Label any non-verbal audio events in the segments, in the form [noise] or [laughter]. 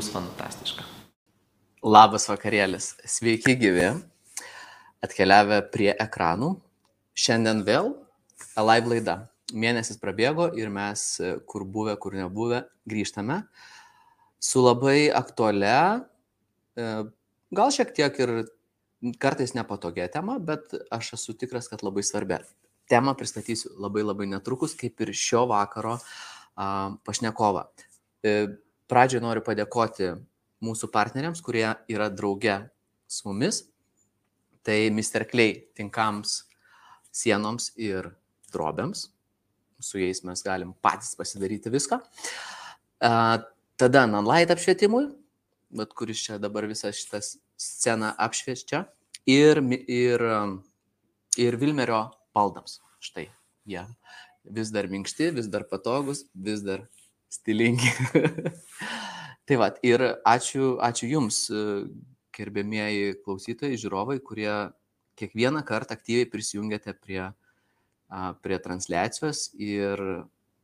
bus fantastiška. Labas vakarėlis, sveiki gyvi, atkeliavę prie ekranų. Šiandien vėl live laida. Mėnesis prabėgo ir mes, kur buvę, kur nebuvę, grįžtame su labai aktualia, e, gal šiek tiek ir kartais nepatogia tema, bet aš esu tikras, kad labai svarbia. Temą pristatysiu labai labai netrukus, kaip ir šio vakaro pašnekovą. Pradžioje noriu padėkoti mūsų partneriams, kurie yra drauge su mumis. Tai Mr. Clay tinkams sienoms ir drobėms. Su jais mes galim patys pasidaryti viską. Tada Nanlight apšvietimui, bet kuris čia dabar visą šitą sceną apšviečia. Ir, ir, ir Vilmerio baldams. Štai jie vis dar minkšti, vis dar patogus, vis dar stilingi. [laughs] tai va, ir ačiū, ačiū Jums, gerbėmieji klausytojai, žiūrovai, kurie kiekvieną kartą aktyviai prisijungiate prie, prie transliacijos ir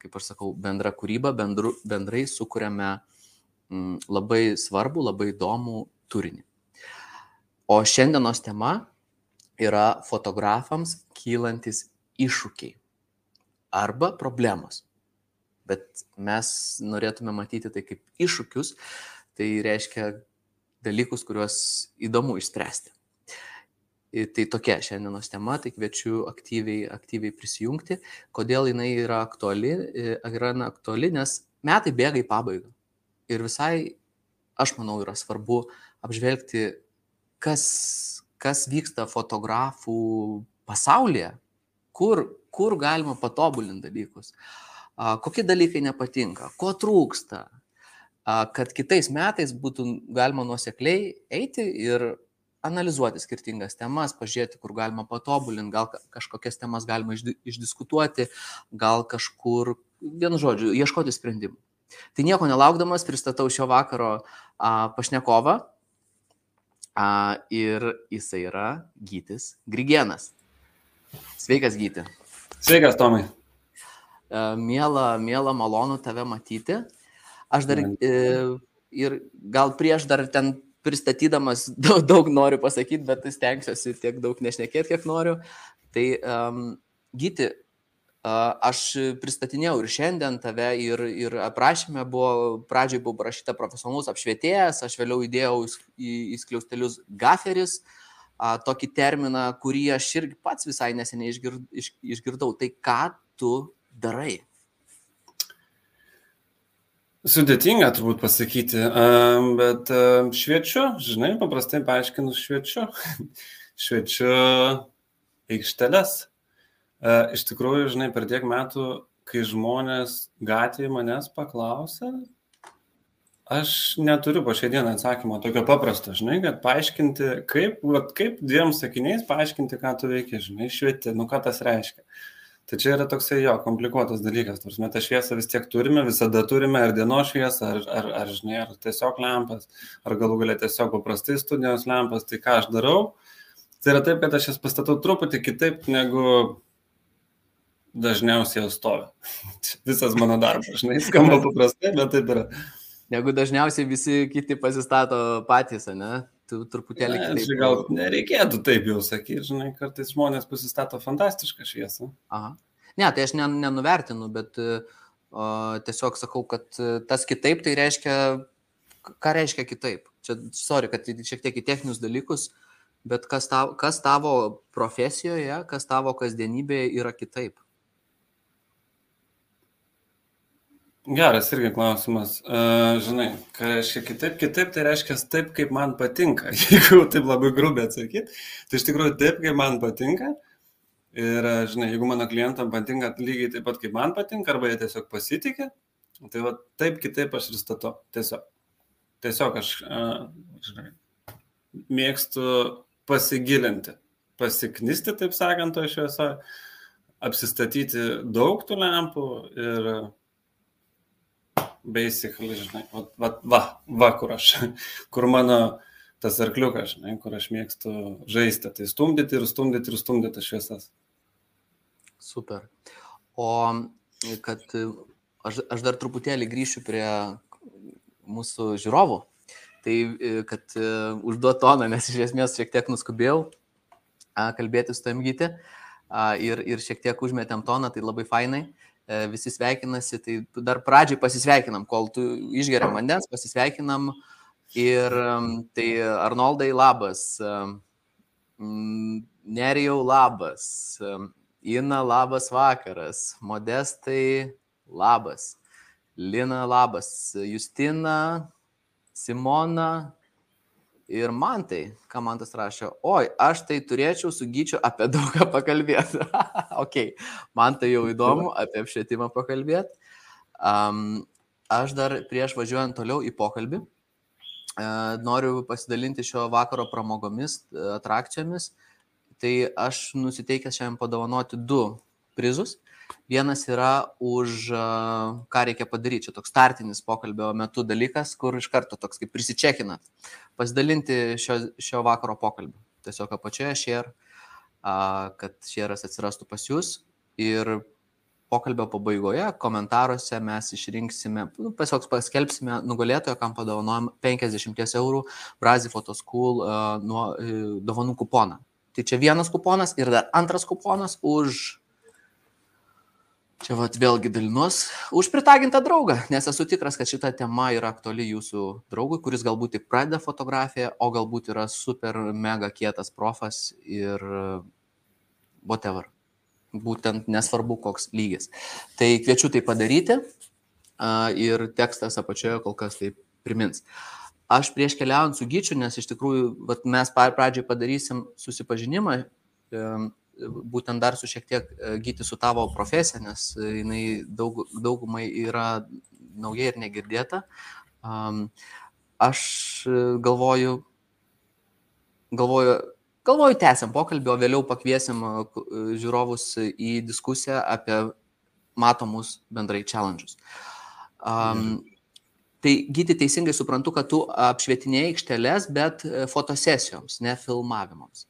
kaip aš sakau, bendra kūryba, bendru, bendrai sukūrėme mm, labai svarbų, labai įdomų turinį. O šiandienos tema yra fotografams kylantis iššūkiai arba problemos. Bet mes norėtume matyti tai kaip iššūkius, tai reiškia dalykus, kuriuos įdomu išspręsti. Tai tokia šiandienos tema, tai kviečiu aktyviai, aktyviai prisijungti. Kodėl jinai yra aktuali? Yra aktuali, nes metai bėga į pabaigą. Ir visai, aš manau, yra svarbu apžvelgti, kas, kas vyksta fotografų pasaulyje, kur, kur galima patobulinti dalykus, kokie dalykai nepatinka, ko trūksta, kad kitais metais būtų galima nuosekliai eiti ir analizuoti skirtingas temas, pažiūrėti, kur galima patobulinti, gal kažkokias temas galima išdiskutuoti, gal kažkur, vienu žodžiu, ieškoti sprendimų. Tai nieko nelaukdamas pristatau šio vakaro a, pašnekovą a, ir jisai yra Gytis Grigienas. Sveikas, Gyti. Sveikas, Tomai. Mėla, mėla, malonu tave matyti. Aš dar e, ir gal prieš dar ten pristatydamas [laughs] daug, daug noriu pasakyti, bet stengsiuosi tiek daug nešnekėti, kiek noriu. Tai um, gyti, uh, aš pristatinėjau ir šiandien tave ir, ir aprašymė buvo, pradžioj buvo parašyta profesionalus apšvietėjas, aš vėliau įdėjau į, į skliaustelius gaferis, uh, tokį terminą, kurį aš irgi pats visai neseniai išgird, iš, išgirdau. Tai ką tu darai? Sudėtinga turbūt pasakyti, bet šviečiu, žinai, paprastai paaiškinu, šviečiu. [laughs] šviečiu aikšteles. Iš tikrųjų, žinai, per tiek metų, kai žmonės gatvėje manęs paklausia, aš neturiu po šią dieną atsakymo tokio paprasto, žinai, kad paaiškinti, kaip, vat, kaip dviem sakiniais paaiškinti, ką tu veikia, žinai, švieti, nu ką tas reiškia. Tai čia yra toksai jo komplikuotas dalykas. Tarsi mes tą šviesą vis tiek turime, visada turime ar dienos šviesą, ar, ar, ar, žinai, ar tiesiog lempas, ar galų galia tiesiog paprastai studijos lempas. Tai ką aš darau? Tai yra taip, kad aš jas pastatau truputį kitaip negu dažniausiai jos stovi. [laughs] Visas mano darbas, žinai, skamba paprastai, bet taip yra. Negu dažniausiai visi kiti pasistato patys, ne? Tu truputėlį kitaip. Ne, gal nereikėtų taip jau sakyti, žinai, kartais žmonės pasistato fantastišką šviesą. Aha. Ne, tai aš nenuvertinu, bet o, tiesiog sakau, kad tas kitaip tai reiškia, ką reiškia kitaip. Čia, sorry, kad šiek tiek į techninius dalykus, bet kas tavo, kas tavo profesijoje, kas tavo kasdienybėje yra kitaip. Geras irgi klausimas. Uh, žinai, ką reiškia kitaip? Kitaip tai reiškia taip, kaip man patinka. [laughs] Jeigu taip labai grubiai atsakyti, tai iš tikrųjų taip, kaip man patinka. Ir, žinai, jeigu mano klientam patinka lygiai taip pat, kaip man patinka, arba jie tiesiog pasitikė, tai va taip kitaip aš ir statau. Tiesiog. Tiesiog aš, uh, žinai, mėgstu pasigilinti, pasiknisti, taip sakant, to šviesoje, apsistatyti daug tų lempų ir basically, žinai, va, va, va, va kur aš, [laughs] kur mano tas arkliukas, žinai, kur aš mėgstu žaisti, tai stumdyti ir stumdyti ir stumdyti šviesas. Super. O kad aš, aš dar truputėlį grįšiu prie mūsų žiūrovų. Tai, kad užduot toną, nes iš esmės šiek tiek nuskubėjau kalbėti su tam gyti ir, ir šiek tiek užmetėm toną, tai labai fainai. Visi sveikinasi, tai dar pradžiai pasisveikinam, kol tu išgeriam vandens, pasisveikinam. Ir tai Arnoldai labas, Nerijau labas, Ina labas vakaras, Modestai labas, Lina labas, Justina, Simona ir man tai, ką man tas rašė, oi, aš tai turėčiau su gyčiu apie [laughs] daugą pakalbėti. [laughs] ok, man tai jau įdomu apie apšvietimą pakalbėti. Um, aš dar prieš važiuojant toliau į pokalbį uh, noriu pasidalinti šio vakaro pramogomis, atrakcijomis. Tai aš nusiteikęs šiandien padovanoti du prizus. Vienas yra už ką reikia padaryti. Čia toks startinis pokalbio metu dalykas, kur iš karto toks kaip prisičekinat. Pasidalinti šio, šio vakaro pokalbį. Tiesiog apačioje share, kad share'as atsirastų pas jūs. Ir pokalbio pabaigoje komentaruose mes išrinksime, nu, tiesiog paskelbsime nugalėtojo, kam padovanojam 50 eurų Brazil Photoschool uh, nuo, uh, dovanų kuponą. Tai čia vienas kuponas ir dar antras kuponas už Čia vat vėlgi dalinuos už pritagintą draugą, nes esu tikras, kad šita tema yra aktuali jūsų draugui, kuris galbūt tik pradeda fotografiją, o galbūt yra super mega kietas profas ir whatever. Būtent nesvarbu, koks lygis. Tai kviečiu tai padaryti ir tekstas apačioje kol kas tai primins. Aš prieš keliaujant su gyčiu, nes iš tikrųjų vat, mes pradžiai padarysim susipažinimą būtent dar su šiek tiek e, gyti su tavo profesija, nes jinai daug, daugumai yra nauja ir negirdėta. Aš galvoju, galvoju, galvoju tęsiam pokalbį, o vėliau pakviesim e, žiūrovus į diskusiją apie matomus bendrai challenges. Um, tai gyti teisingai suprantu, kad tu apšvietinėjai aikšteles, bet e, fotosesijoms, ne filmavimams.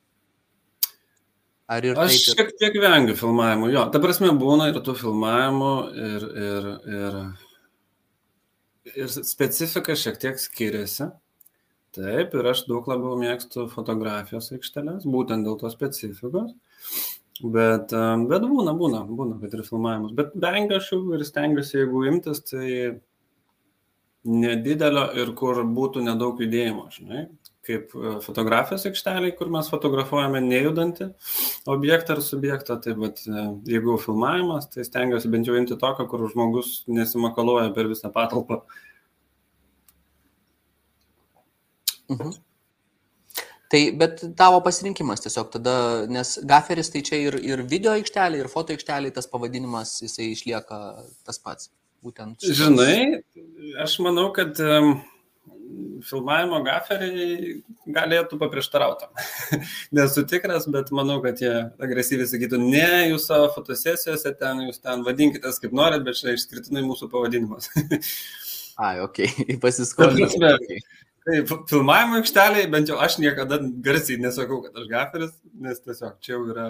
Ar ir Aš taip... šiek tiek vengiu filmavimų, jo. Ta prasme, būna ir tų filmavimų, ir, ir, ir, ir specifika šiek tiek skiriasi. Taip, ir aš daug labiau mėgstu fotografijos aikštelės, būtent dėl tos specifikos. Bet, bet būna, būna, būna, kad ir filmavimus. Bet vengiu aš jau ir stengiuosi, jeigu imtis, tai nedidelio ir kur būtų nedaug judėjimo, žinai kaip e, fotografijos aikšteliai, kur mes fotografuojame nejudantį objektą ar subjektą. Tai bet, jeigu filmavimas, tai stengiuosi bent jau imti tokio, kur žmogus nesimakaluoja per visą patalpą. Mhm. Tai, bet tavo pasirinkimas tiesiog tada, nes gaferis tai čia ir, ir video aikštelė, ir foto aikštelė, tas pavadinimas jisai išlieka tas pats. Būtent. Šitas... Žinai, aš manau, kad um, filmavimo gaferiai galėtų paprieštarauti. [laughs] Nesu tikras, bet manau, kad jie agresyviai sakytų, ne, jūs savo fotosesijose ten, jūs ten vadinkite kaip norit, bet čia išskirtinai mūsų pavadinimas. [laughs] Ai, ok, [laughs] pasiskolinti. Tai filmavimo aikšteliai, bent jau aš niekada garsiai nesakau, kad aš gaferis, nes tiesiog čia jau yra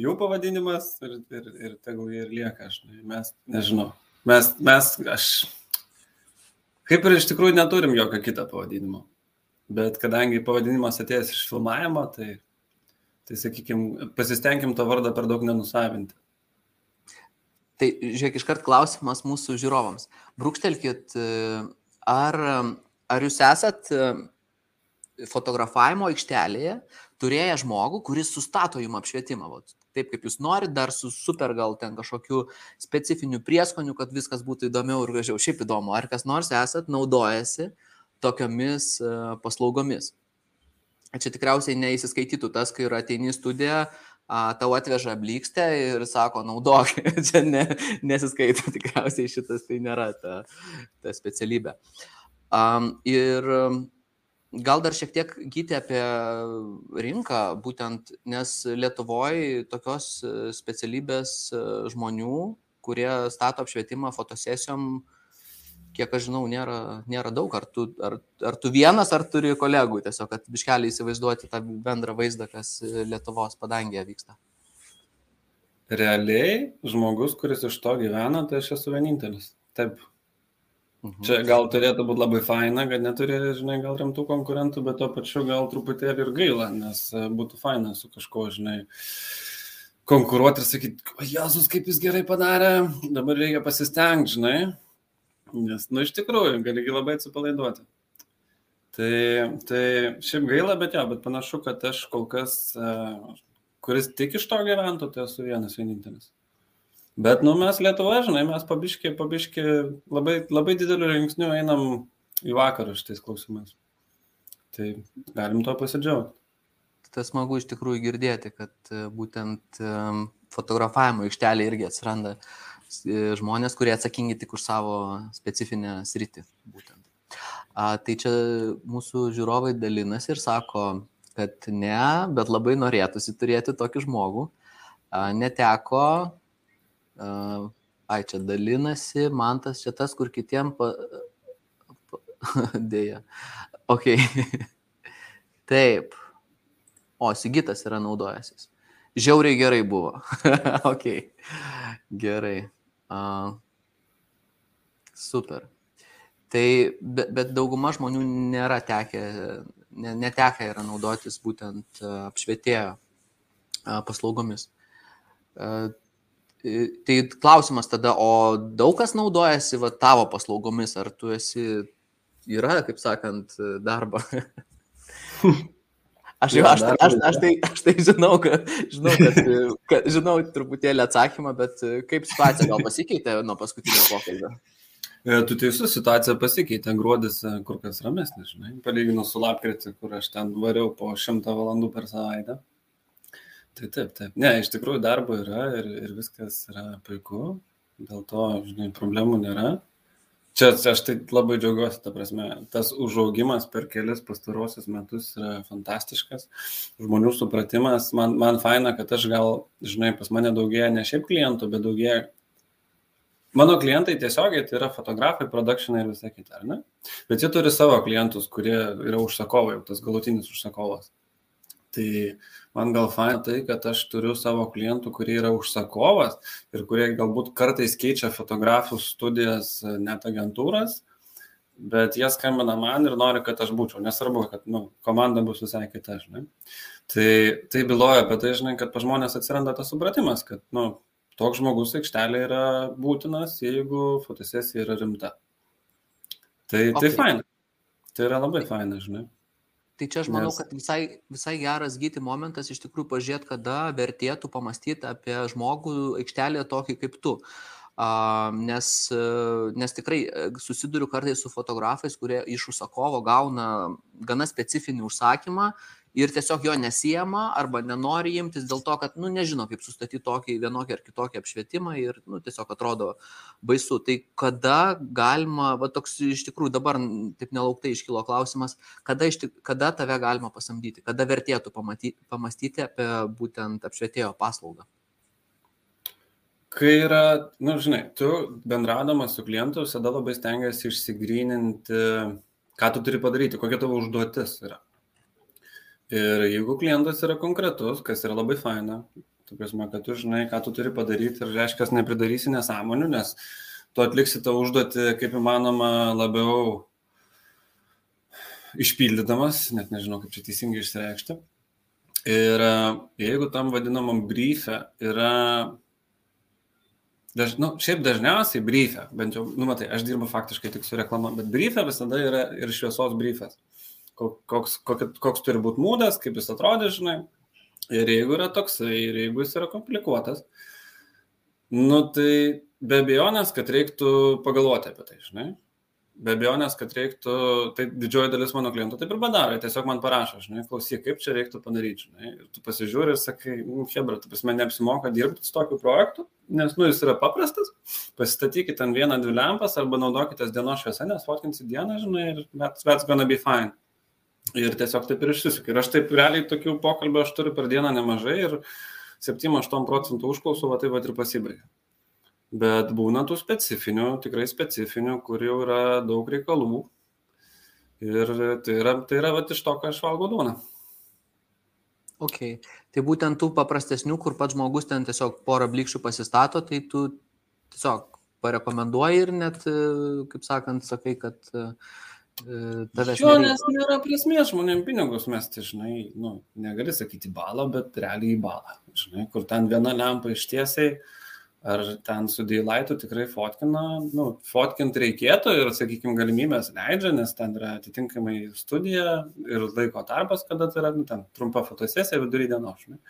jų pavadinimas ir, ir, ir tegul jie ir lieka, aš, mes nežinau. Mes, mes, aš Kaip ir iš tikrųjų neturim jokio kito pavadinimo. Bet kadangi pavadinimas atėjęs iš filmavimo, tai, tai sakykime, pasistengim tą vardą per daug nenusavinti. Tai žiūrėk, iškart klausimas mūsų žiūrovams. Brūkštelkit, ar, ar jūs esat fotografavimo aikštelėje turėję žmogų, kuris sustato jums apšvietimą. Vat, taip, kaip jūs norit, dar su super gal ten kažkokiu specifiniu prieskoniu, kad viskas būtų įdomiau ir gražiau. Šiaip įdomu, ar kas nors esat naudojasi tokiomis uh, paslaugomis. Čia tikriausiai neįsiskaitytų tas, kai yra ateini studiją, tau atveža blikstę ir sako, naudok. [laughs] Čia ne, nesiskaito, tikriausiai šitas tai nėra ta, ta specialybė. Um, ir um, Gal dar šiek tiek gyti apie rinką, būtent nes Lietuvoje tokios e, specialybės e, žmonių, kurie stato apšvietimą fotosesijom, kiek aš žinau, nėra, nėra daug. Ar tu, ar, ar tu vienas, ar turi kolegų, tiesiog, kad biškeliai įsivaizduoti tą bendrą vaizdą, kas Lietuvos padangėje vyksta. Realiai žmogus, kuris iš to gyvena, tai aš esu vienintelis. Taip. Mhm. Čia gal turėtų būti labai faina, kad neturi, žinai, gal rimtų konkurentų, bet tuo pačiu gal truputėlį ir gaila, nes e, būtų faina su kažkuo, žinai, konkuruoti ir sakyti, Jėzus, kaip jis gerai padarė, dabar reikia pasistengti, žinai, nes, nu, iš tikrųjų, gali labai atsipalaiduoti. Tai, tai šiaip gaila, bet jo, bet panašu, kad aš kol kas, e, kuris tik iš to gyventų, tai esu vienas vienintelis. Bet, nu, mes Lietuva, žinai, mes pabiški, pabiški labai, labai dideliu žingsniu einam į vakarą šitais klausimais. Tai galim to pasidžiaugti. Tai smagu iš tikrųjų girdėti, kad e, būtent e, fotografavimo aikštelė irgi atsiranda e, žmonės, kurie atsakingi tik už savo specifinę sritį. Būtent. A, tai čia mūsų žiūrovai dalinasi ir sako, kad ne, bet labai norėtųsi turėti tokį žmogų. A, neteko ai, čia dalinasi, man tas čia tas, kur kitiem pa... pa... [laughs] dėja. Ok. [laughs] Taip. O, Sigitas yra naudojęsis. Žiauriai gerai buvo. [laughs] ok. Gerai. Uh, super. Tai, bet, bet dauguma žmonių nėra tekę, ne, netekę yra naudotis būtent apšvietėjo paslaugomis. Tai klausimas tada, o daug kas naudojasi va, tavo paslaugomis, ar tu esi, yra, kaip sakant, darbą? [laughs] Aš jau, aš, aš, aš, tai, aš tai žinau, kad, žinau, kad, kad, žinau truputėlį atsakymą, bet kaip situacija gal pasikeitė nuo paskutinio pokalbio? E, tu teisus, situacija pasikeitė, gruodis e, kur kas ramesnis, žinai, palyginus su lapkritį, kur aš ten variau po šimtą valandų per savaitę. Tai taip, taip. Ne, iš tikrųjų darbo yra ir, ir viskas yra puiku, dėl to, žinai, problemų nėra. Čia aš tai labai džiaugiuosi, ta prasme, tas užaugimas per kelias pastarosius metus yra fantastiškas. Žmonių supratimas, man, man faina, kad aš gal, žinai, pas mane daugėja ne šiaip klientų, bet daugėja. Mano klientai tiesiogiai tai yra fotografai, produkšinai ir visą kitą, ar ne? Bet jie turi savo klientus, kurie yra užsakovai, tas galutinis užsakovas. Tai man gal faina tai, kad aš turiu savo klientų, kurie yra užsakovas ir kurie galbūt kartais keičia fotografų studijas, net agentūras, bet jie skambina man ir nori, kad aš būčiau. Nesvarbu, kad nu, komanda bus visai kita, žinai. Tai, tai byloja apie tai, žinai, kad pa žmonės atsiranda tas supratimas, kad nu, toks žmogus aikštelė yra būtinas, jeigu fotosesija yra rimta. Tai, tai okay. tai faina. Tai yra labai faina, žinai. Tai čia aš manau, Nes... kad visai, visai geras gyti momentas iš tikrųjų pažiūrėti, kada vertėtų pamastyti apie žmogų aikštelėje tokį kaip tu. Uh, nes, uh, nes tikrai e, susiduriu kartais su fotografais, kurie iš užsakovo gauna gana specifinį užsakymą ir tiesiog jo nesijama arba nenori imtis dėl to, kad, nu, nežino, kaip sustatyti tokį vienokį ar kitokį apšvietimą ir, nu, tiesiog atrodo baisu. Tai kada galima, va toks iš tikrųjų dabar taip nelauktai iškilo klausimas, kada, iš, kada tave galima pasamdyti, kada vertėtų pamatyti, pamastyti apie būtent apšvietėjo paslaugą. Kai yra, na, nu, žinai, tu bendradamas su klientu visada labai stengiasi išsigryninti, ką tu turi padaryti, kokia tavo užduotis yra. Ir jeigu klientas yra konkretus, kas yra labai faina, tu prasme, kad tu žinai, ką tu turi padaryti ir reiškia, nepridarysi nesąmonių, nes tu atliksi tą užduotį kaip įmanoma labiau išpildydamas, net nežinau, kaip čia teisingai išreikšti. Ir e, jeigu tam vadinamam briefė yra, daž, nu, šiaip dažniausiai briefė, bent jau, nu matai, aš dirbu faktiškai tik su reklama, bet briefė visada yra ir šviesos briefas koks, koks, koks turi būti mūdas, kaip jis atrodė, žinai. Ir jeigu yra toksai, ir jeigu jis yra komplikuotas, nu tai be abejonės, kad reiktų pagalvoti apie tai, žinai. Be abejonės, kad reiktų, tai didžioji dalis mano klientų taip ir padaro, tiesiog man parašo, žinai, klausyk, kaip čia reiktų padaryti, žinai. Ir tu pasižiūri ir sakai, nu, Hebra, tu pas mane neapsimoka dirbti su tokiu projektu, nes, nu, jis yra paprastas, pasistatykite ten vieną, dvi lempas arba naudokite dienos šviesą, nes fotkinsi dieną, žinai, ir that's, that's gonna be fine. Ir tiesiog taip ir išsisukia. Ir aš taip realiai tokių pokalbių aš turiu per dieną nemažai ir 7-8 procentų užklausų va taip pat ir pasibaigia. Bet būna tų specifinių, tikrai specifinių, kur jau yra daug reikalų. Ir tai yra, tai yra va iš to, ką aš valgau duoną. Ok, tai būtent tų paprastesnių, kur pats žmogus ten tiesiog porą blikščių pasistato, tai tu tiesiog parekomenduoji ir net, kaip sakant, sakai, kad e, tavęs. Jo, nes nėra prasmės žmonėm pinigus mesti, žinai, nu, negali sakyti balą, bet realiai į balą, žinai, kur ten viena lempa ištiesiai, ar ten su dėlaitu tikrai fotkina, nu, fotkint reikėtų ir, sakykime, galimybės leidžia, nes ten yra atitinkamai studija ir laiko tarpas, kada tai yra, nu, ten trumpa fotosesija vidury dienos, žinai.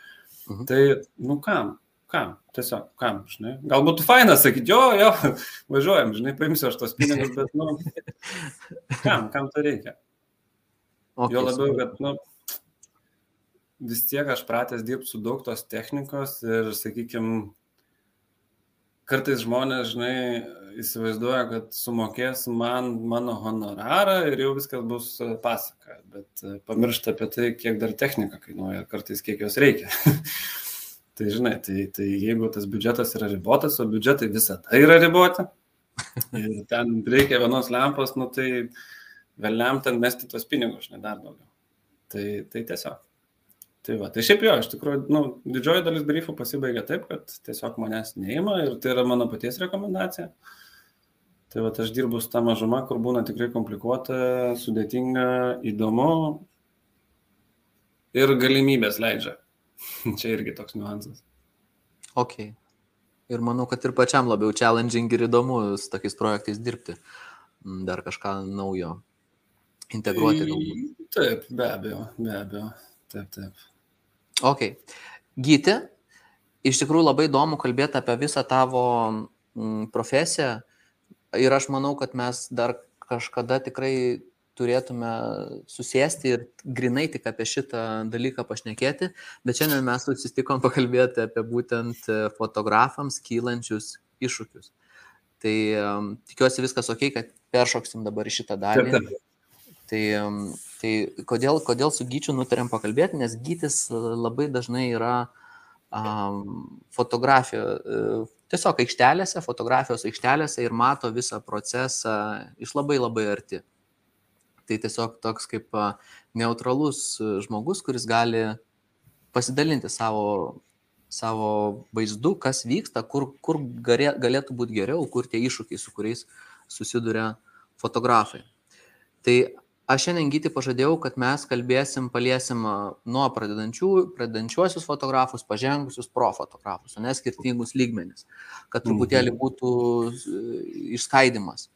Mhm. Tai, nu, kam? Kam, tiesiog, kam, žinai. Gal būtų faina sakyti, jo, jo, važiuojam, žinai, paimsiu aš tos pinigus, bet, nu, kam, kam to reikia. Okay, jo labiau, kad, nu, vis tiek aš pratęs dirbti su daug tos technikos ir, sakykime, kartais žmonės, žinai, įsivaizduoja, kad sumokės man mano honorarą ir jau viskas bus pasaka, bet pamiršta apie tai, kiek dar technika kainuoja, kartais kiek jos reikia. [laughs] Tai žinai, tai, tai jeigu tas biudžetas yra ribotas, o biudžetai visada yra riboti, [laughs] ir ten reikia vienos lempos, nu tai vėliam ten mesti tos pinigus, ne dar daugiau. Tai, tai tiesiog. Tai va, tai šiaip jo, iš tikrųjų, nu, didžioji dalis briefų pasibaigia taip, kad tiesiog manęs neima ir tai yra mano paties rekomendacija. Tai va, aš dirbu su tą mažumą, kur būna tikrai komplikuota, sudėtinga, įdomu ir galimybės leidžia. [laughs] Čia irgi toks niuansas. Ok. Ir manau, kad ir pačiam labiau challenging ir įdomu su tokiais projektais dirbti. Mm, dar kažką naujo integruoti galbūt. Taip, be abejo, be abejo. Taip, taip. Ok. Gyti, iš tikrųjų labai įdomu kalbėti apie visą tavo mm, profesiją. Ir aš manau, kad mes dar kažkada tikrai turėtume susėsti ir grinai tik apie šitą dalyką pašnekėti, bet šiandien mes susitikom pakalbėti apie būtent e, fotografams kylančius iššūkius. Tai um, tikiuosi viskas ok, kad peršoksim dabar šitą dalį. Taip, taip. Tai, um, tai kodėl, kodėl su Gyčiu nutarėm pakalbėti, nes Gytis labai dažnai yra um, fotografija, uh, tiesiog aikštelėse, fotografijos aikštelėse ir mato visą procesą iš labai labai arti tai tiesiog toks kaip neutralus žmogus, kuris gali pasidalinti savo, savo vaizdu, kas vyksta, kur, kur galėtų būti geriau, kur tie iššūkiai, su kuriais susiduria fotografai. Tai aš šiandien gyti pažadėjau, kad mes kalbėsim, paliesim nuo pradedančių, pradedančiuosius fotografus, pažengusius pro fotografus, o ne skirtingus lygmenis, kad truputėlį mhm. būtų išskaidimas.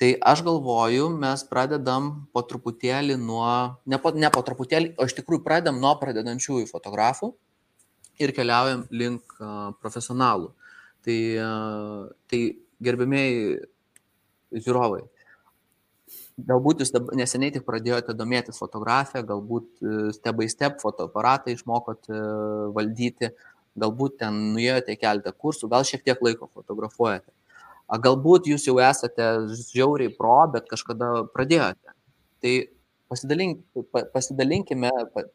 Tai aš galvoju, mes pradedam po truputėlį nuo, ne po, ne po truputėlį, o iš tikrųjų pradedam nuo pradedančiųjų fotografų ir keliaujam link uh, profesionalų. Tai, uh, tai gerbėmiai žiūrovai, galbūt jūs neseniai tik pradėjote domėtis fotografiją, galbūt step by step fotoaparatą išmokote valdyti, galbūt ten nuėjote keletą kursų, gal šiek tiek laiko fotografuojate. Galbūt jūs jau esate žiauriai pro, bet kažkada pradėjote. Tai pasidalink, pasidalinkime,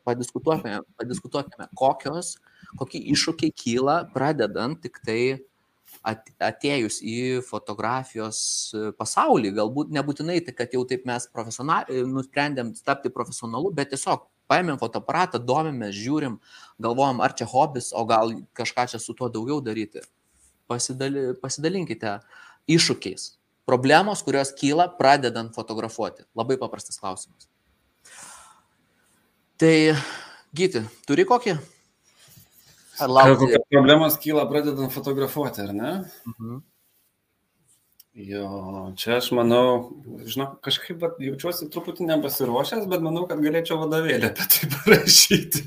padiskutuokime, padiskutuokime kokios, kokie iššūkiai kyla pradedant tik tai atėjus į fotografijos pasaulį. Galbūt nebūtinai tai, kad jau taip mes nusprendėm tapti profesionalu, bet tiesiog paėmėm fotoaparatą, domimės, žiūrim, galvojam, ar čia hobis, o gal kažką čia su tuo daugiau daryti pasidali, pasidalinkite iššūkiais. Problemos, kurios kyla pradedant fotografuoti. Labai paprastas klausimas. Tai, Gyti, turi kokį? Ar laukti? Kokios problemos kyla pradedant fotografuoti, ar ne? Mhm. Jo, čia aš manau, žinau, kažkaip bet, jaučiuosi truputį nepasiruošęs, bet manau, kad galėčiau vadovėlį apie tai parašyti.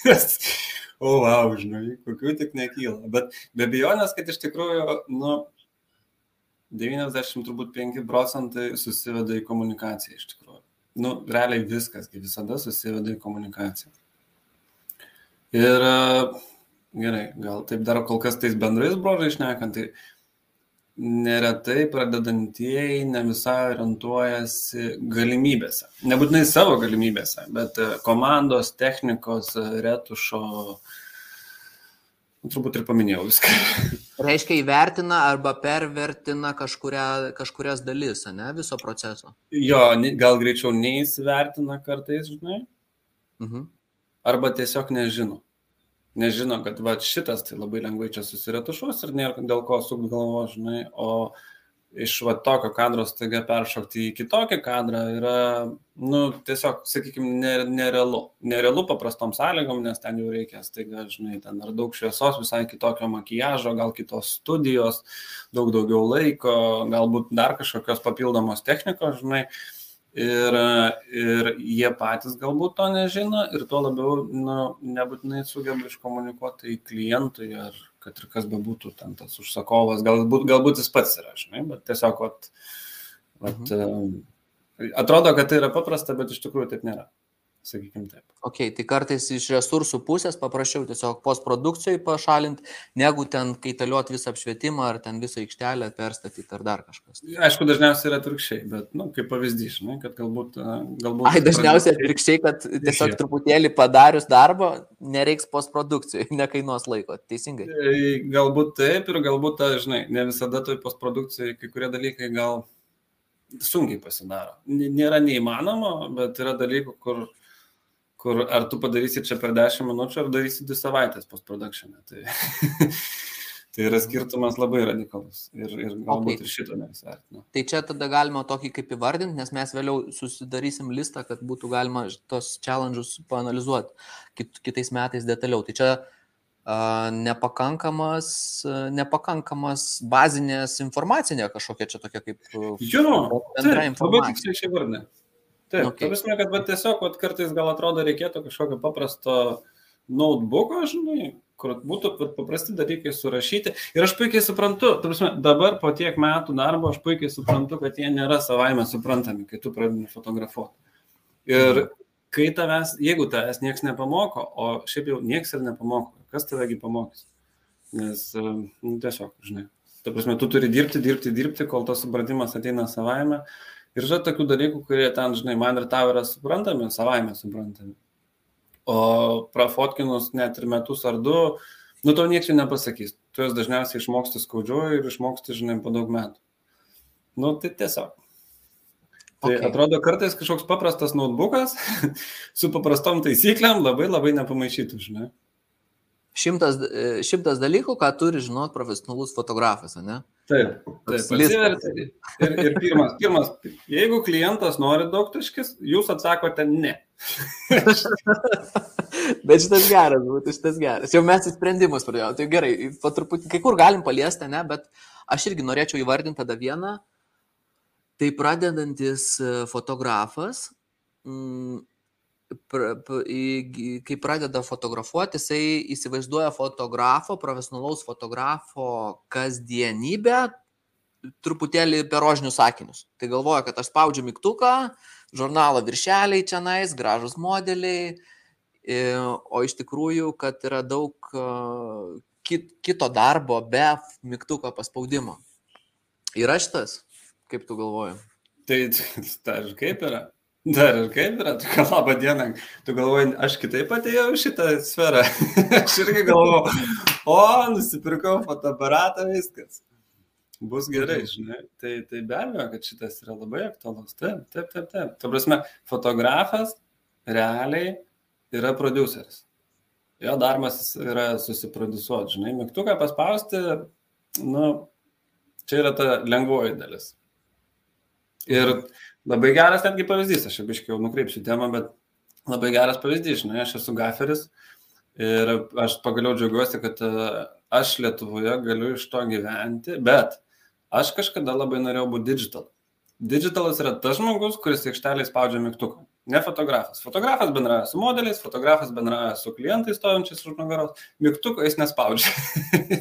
[laughs] o, wow, žinai, kokių tik nekyla. Bet be abejonės, kad iš tikrųjų, nu, 95 procentai susiveda į komunikaciją iš tikrųjų. Nu, realiai viskas, visada susiveda į komunikaciją. Ir gerai, gal taip dar kol kas tais bendrais brožais šnekant, tai neretai pradedantieji ne visai orientuojasi galimybėse. Nebūtinai savo galimybėse, bet e, komandos, technikos, e, retušo, nu, turbūt ir paminėjau viską. [laughs] Reiškia įvertina arba pervertina kažkuria, kažkurias dalis, ne, viso proceso. Jo, gal greičiau neįsivertina kartais, žinai. Mhm. Arba tiesiog nežino. Nežino, kad va šitas tai labai lengvai čia susiretušuos ir nėra dėl ko sukt galvo, žinai, o iš va tokio kadro staiga peršokti į kitokį kadrą yra, nu, tiesiog, sakykime, nerealu. Nerealu paprastom sąlygom, nes ten jau reikia staiga, žinai, ten ar daug šviesos, visai kitokio makijažo, gal kitos studijos, daug daugiau laiko, galbūt dar kažkokios papildomos technikos, žinai. Ir, ir jie patys galbūt to nežino ir tuo labiau nu, nebūtinai sugeba iškomunikuoti į klientui ar kad ir kas bebūtų ten tas užsakovas, galbūt, galbūt jis pats yra, žinai, bet tiesiog, vat, vat, mhm. atrodo, kad tai yra paprasta, bet iš tikrųjų taip nėra sakykime taip. Ok, tai kartais iš resursų pusės paprasčiau tiesiog postprodukcijai pašalinti, negu ten kaitaliuot visą apšvietimą ar ten visą aikštelę perstatyti ar dar kažkas. Aišku, dažniausiai yra atvirkščiai, bet, na, nu, kaip pavyzdys, žinai, kad galbūt... galbūt Ai, dažniausiai atvirkščiai, kad tiesiog truputėlį padarius darbo, nereiks postprodukcijai, [laughs] nekainuos laiko, teisingai. Tai galbūt taip ir galbūt, ta, žinai, ne visada toj postprodukcijai kai kurie dalykai gal sunkiai pasidaro. Nėra neįmanoma, bet yra dalykų, kur kur ar tu padarysi čia per 10 minučių, ar darysi 2 savaitės post-production. Tai, [laughs] tai yra skirtumas labai radikalus ir, ir galbūt okay. ir šito neįsvertinu. Tai čia tada galima tokį kaip įvardinti, nes mes vėliau susidarysim listą, kad būtų galima tos challenge'us panalizuoti kit, kitais metais detaliau. Tai čia uh, nepakankamas, uh, nepakankamas bazinės informacinė kažkokia čia tokia kaip... Uh, jo, bendra informacija. Labai tiksliai čia vardinė. Taip, okay. prasme, kad bet tiesiog vat, kartais gal atrodo reikėtų kažkokio paprasto notebooko, žinai, kur būtų paprasti dalykai surašyti. Ir aš puikiai suprantu, prasme, dabar po tiek metų darbo aš puikiai suprantu, kad jie nėra savaime suprantami, kai tu pradedi fotografuoti. Ir kai tavęs, jeigu tavęs niekas nepamoko, o šiaip jau niekas ir nepamoko, kas tavegi pamokys? Nes nu, tiesiog, žinai, ta prasme, tu turi dirbti, dirbti, dirbti, kol tas supratimas ateina savaime. Ir yra tokių dalykų, kurie ten, žinai, man ir tau yra suprantami, savaime suprantami. O prafotkinus net ir metus ar du, nu to niekas nepasakys. Tu jas dažniausiai išmoksti skaudžiu ir išmoksti, žinai, po daug metų. Nu, tai tiesiog. Tai okay. atrodo kartais kažkoks paprastas notebookas [laughs] su paprastom taisyklėm labai labai nepamaišytų, žinai. Šimtas, e, šimtas dalykų, ką turi žinot profesionalus fotografas, ne? Taip, taip. Ir, ir pirmas, pirmas, jeigu klientas nori daug taškis, jūs atsakote ne. [laughs] Bet šitas geras, būtų šitas geras. Jau mes į sprendimus pradėjome. Tai gerai, patruputį, kai kur galim paliesti, ne, bet aš irgi norėčiau įvardinti tada vieną. Tai pradedantis e, fotografas, mm, kai pradeda fotografuoti, jisai įsivaizduoja fotografo, profesionalaus fotografo kasdienybę truputėlį per rožinius sakinius. Tai galvoja, kad aš spaudžiu mygtuką, žurnalo viršeliai čia nais, gražus modeliai, o iš tikrųjų, kad yra daug kito darbo be mygtuko paspaudimo. Yra šitas, kaip tu galvoji? Tai, tai kaip yra? Dar ir kaip yra, tu gal labą dieną, tu galvoji, aš kitaip atėjau šitą sferą. [laughs] aš irgi galvoju, o, nusipirkau fotoaparatą, viskas. Bus gerai, žinai. Tai, tai be abejo, kad šitas yra labai aktualus. Taip, taip, taip, taip. Tuo prasme, fotografas realiai yra produceris. Jo darbas yra susiprodusuoti, žinai, mygtuką paspausti, nu, čia yra ta lengvoji dalis. Ir Labai geras netgi pavyzdys, aš jau iškiau nukreipsiu temą, bet labai geras pavyzdys, žinai, aš esu gaferis ir aš pagaliau džiaugiuosi, kad e, aš Lietuvoje galiu iš to gyventi, bet aš kažkada labai norėjau būti digital. Digitalas yra tas žmogus, kuris aikštelėje spaudžia mygtuką. Ne fotografas. Fotografas bendrauja su modeliais, fotografas bendrauja su klientais stovinčiais už nugaros, mygtuko jis nespaudžia.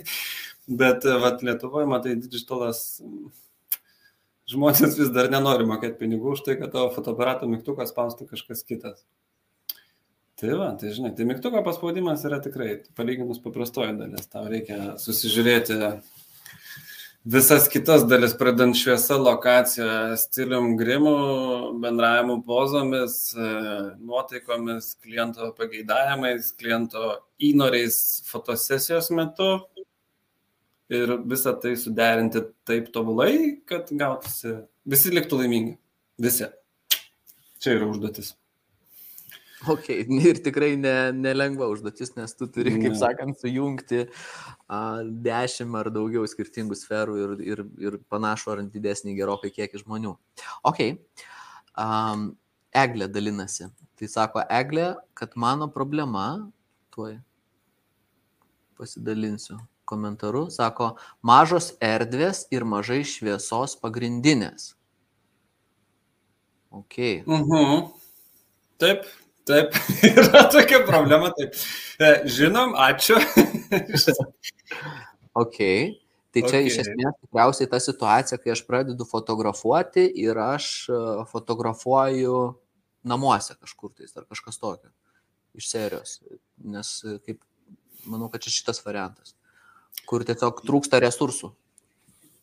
[laughs] Bet e, vat, Lietuvoje, matai, digitalas žmonės vis dar nenori mokėti pinigų už tai, kad tavo fotoaparato mygtuką spaustų kažkas kitas. Tai va, tai žinai, tai mygtuko paspaudimas yra tikrai, palyginus paprastoji dalis, tau reikia susižiūrėti visas kitas dalis, pradant šviesa, lokacija, stilium, grimu, bendravimu pozomis, nuotaikomis, kliento pageidavimais, kliento įnoriais fotosesijos metu, ir visą tai suderinti taip tobulai, kad gautųsi, visi liktų laimingi. Visi. Čia yra užduotis. Ok, [laughs] ir tikrai ne, nelengva užduotis, nes tu turi, kaip sakant, sujungti a, dešimt ar daugiau skirtingų sferų ir, ir, ir panašu ar didesnį gerokai kiekį žmonių. Ok, um, Eglė dalinasi. Tai sako Eglė, kad mano problema, tuoj pasidalinsiu komentaru, sako, mažos erdvės ir mažai šviesos pagrindinės. Ok. Mhm. Taip, taip, [laughs] yra tokia problema. Taip. E, Žinom, ačiū. [laughs] Ok. Tai čia iš Ok. esmės tikriausiai ta situacija, kai aš pradedu fotografuoti ir aš e, fotografuoju namuose kažkur tais ar kažkas tokio iš serijos. Nes e, kaip, manau, kad čia šitas variantas, kur tiesiog trūksta resursų.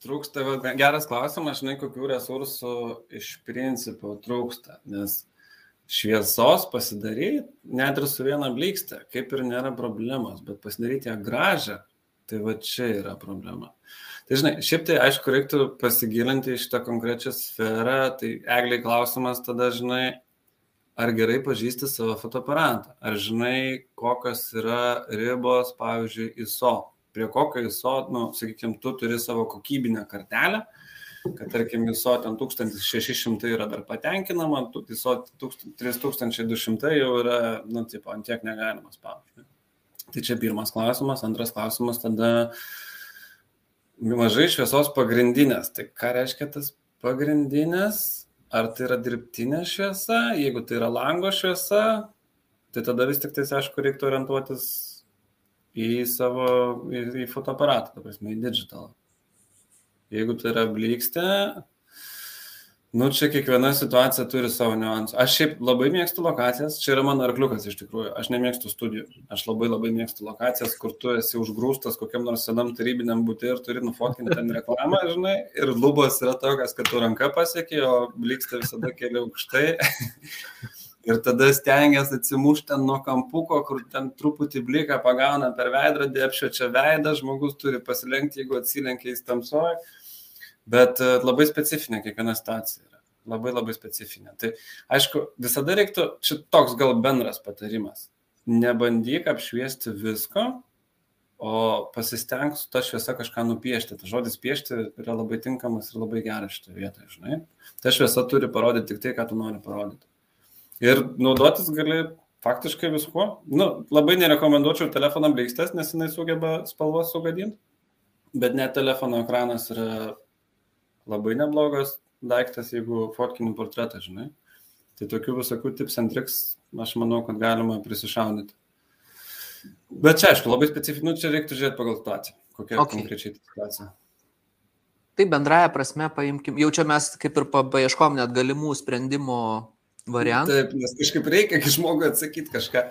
Trūksta, geras klausimas, žinai, kokių resursų iš principo trūksta, nes šviesos pasidaryti, net ir su viena blikste, kaip ir nėra problemos, bet pasidaryti ją gražią, tai va čia yra problema. Tai žinai, šiaip tai aišku, reiktų pasigilinti į šitą konkrečią sferą, tai egliai klausimas tada, žinai, ar gerai pažįsti savo fotoaparatą, ar žinai, kokios yra ribos, pavyzdžiui, ISO, prie kokio ISO, nu, sakykime, tu turi savo kokybinę kartelę, kad tarkim ISO ten 1600 yra dar patenkinama, ISO 3200 jau yra, nu, tipo, ant tiek negalima spaudyti. Tai čia pirmas klausimas, antras klausimas tada mažai šviesos pagrindinės. Tai ką reiškia tas pagrindinės? Ar tai yra dirbtinė šviesa? Jeigu tai yra lango šviesa, tai tada vis tik tai, aišku, reiktų orientuotis į savo, į, į fotoaparatą, ta prasme, į digitalą. Jeigu tai yra blikstė, nu čia kiekviena situacija turi savo niuansų. Aš šiaip labai mėgstu lokacijas, čia yra mano arkliukas iš tikrųjų, aš nemėgstu studijų, aš labai labai mėgstu lokacijas, kur tu esi užgrūstas kokiam nors senam tarybiniam būtė ir turi nufotkinti ten reklamą, žinai, ir lubos yra tokios, kad tu ranka pasiekė, o blikstė visada keli aukštai. [laughs] Ir tada stengiasi atsimušti ten nuo kampuko, kur ten truputį bliką pagauna per veidrodį, apšviečia veidą, žmogus turi pasilenkti, jeigu atsilenkia į tamsoje. Bet e, labai specifinė kiekviena situacija yra. Labai labai specifinė. Tai aišku, visada reiktų, čia toks gal bendras patarimas. Nebandyk apšviesti visko, o pasistengk su ta šviesa kažką nupiešti. Tas žodis piešti yra labai tinkamas ir labai geras šitoje vietoje, žinai. Ta šviesa turi parodyti tik tai, ką tu nori parodyti. Ir naudotis gali faktiškai viskuo. Nu, labai nerekomenduočiau telefoną blikstės, nes jinai sugeba spalvos sugadinti. Bet net telefono ekranas yra labai neblogas daiktas, jeigu fotkini portretą, žinai. Tai tokių visokių tips and tricks, aš manau, kad galima prisišaudyti. Bet čia, aišku, labai specifinių, čia reiktų žiūrėti pagal situaciją. Kokia Okay. konkrečiai situacija. Tai bendraja prasme paimkim, jau čia mes kaip ir pa- paieškom net galimų sprendimo variantų. Taip, nes kažkaip reikia žmogui atsakyti kažką,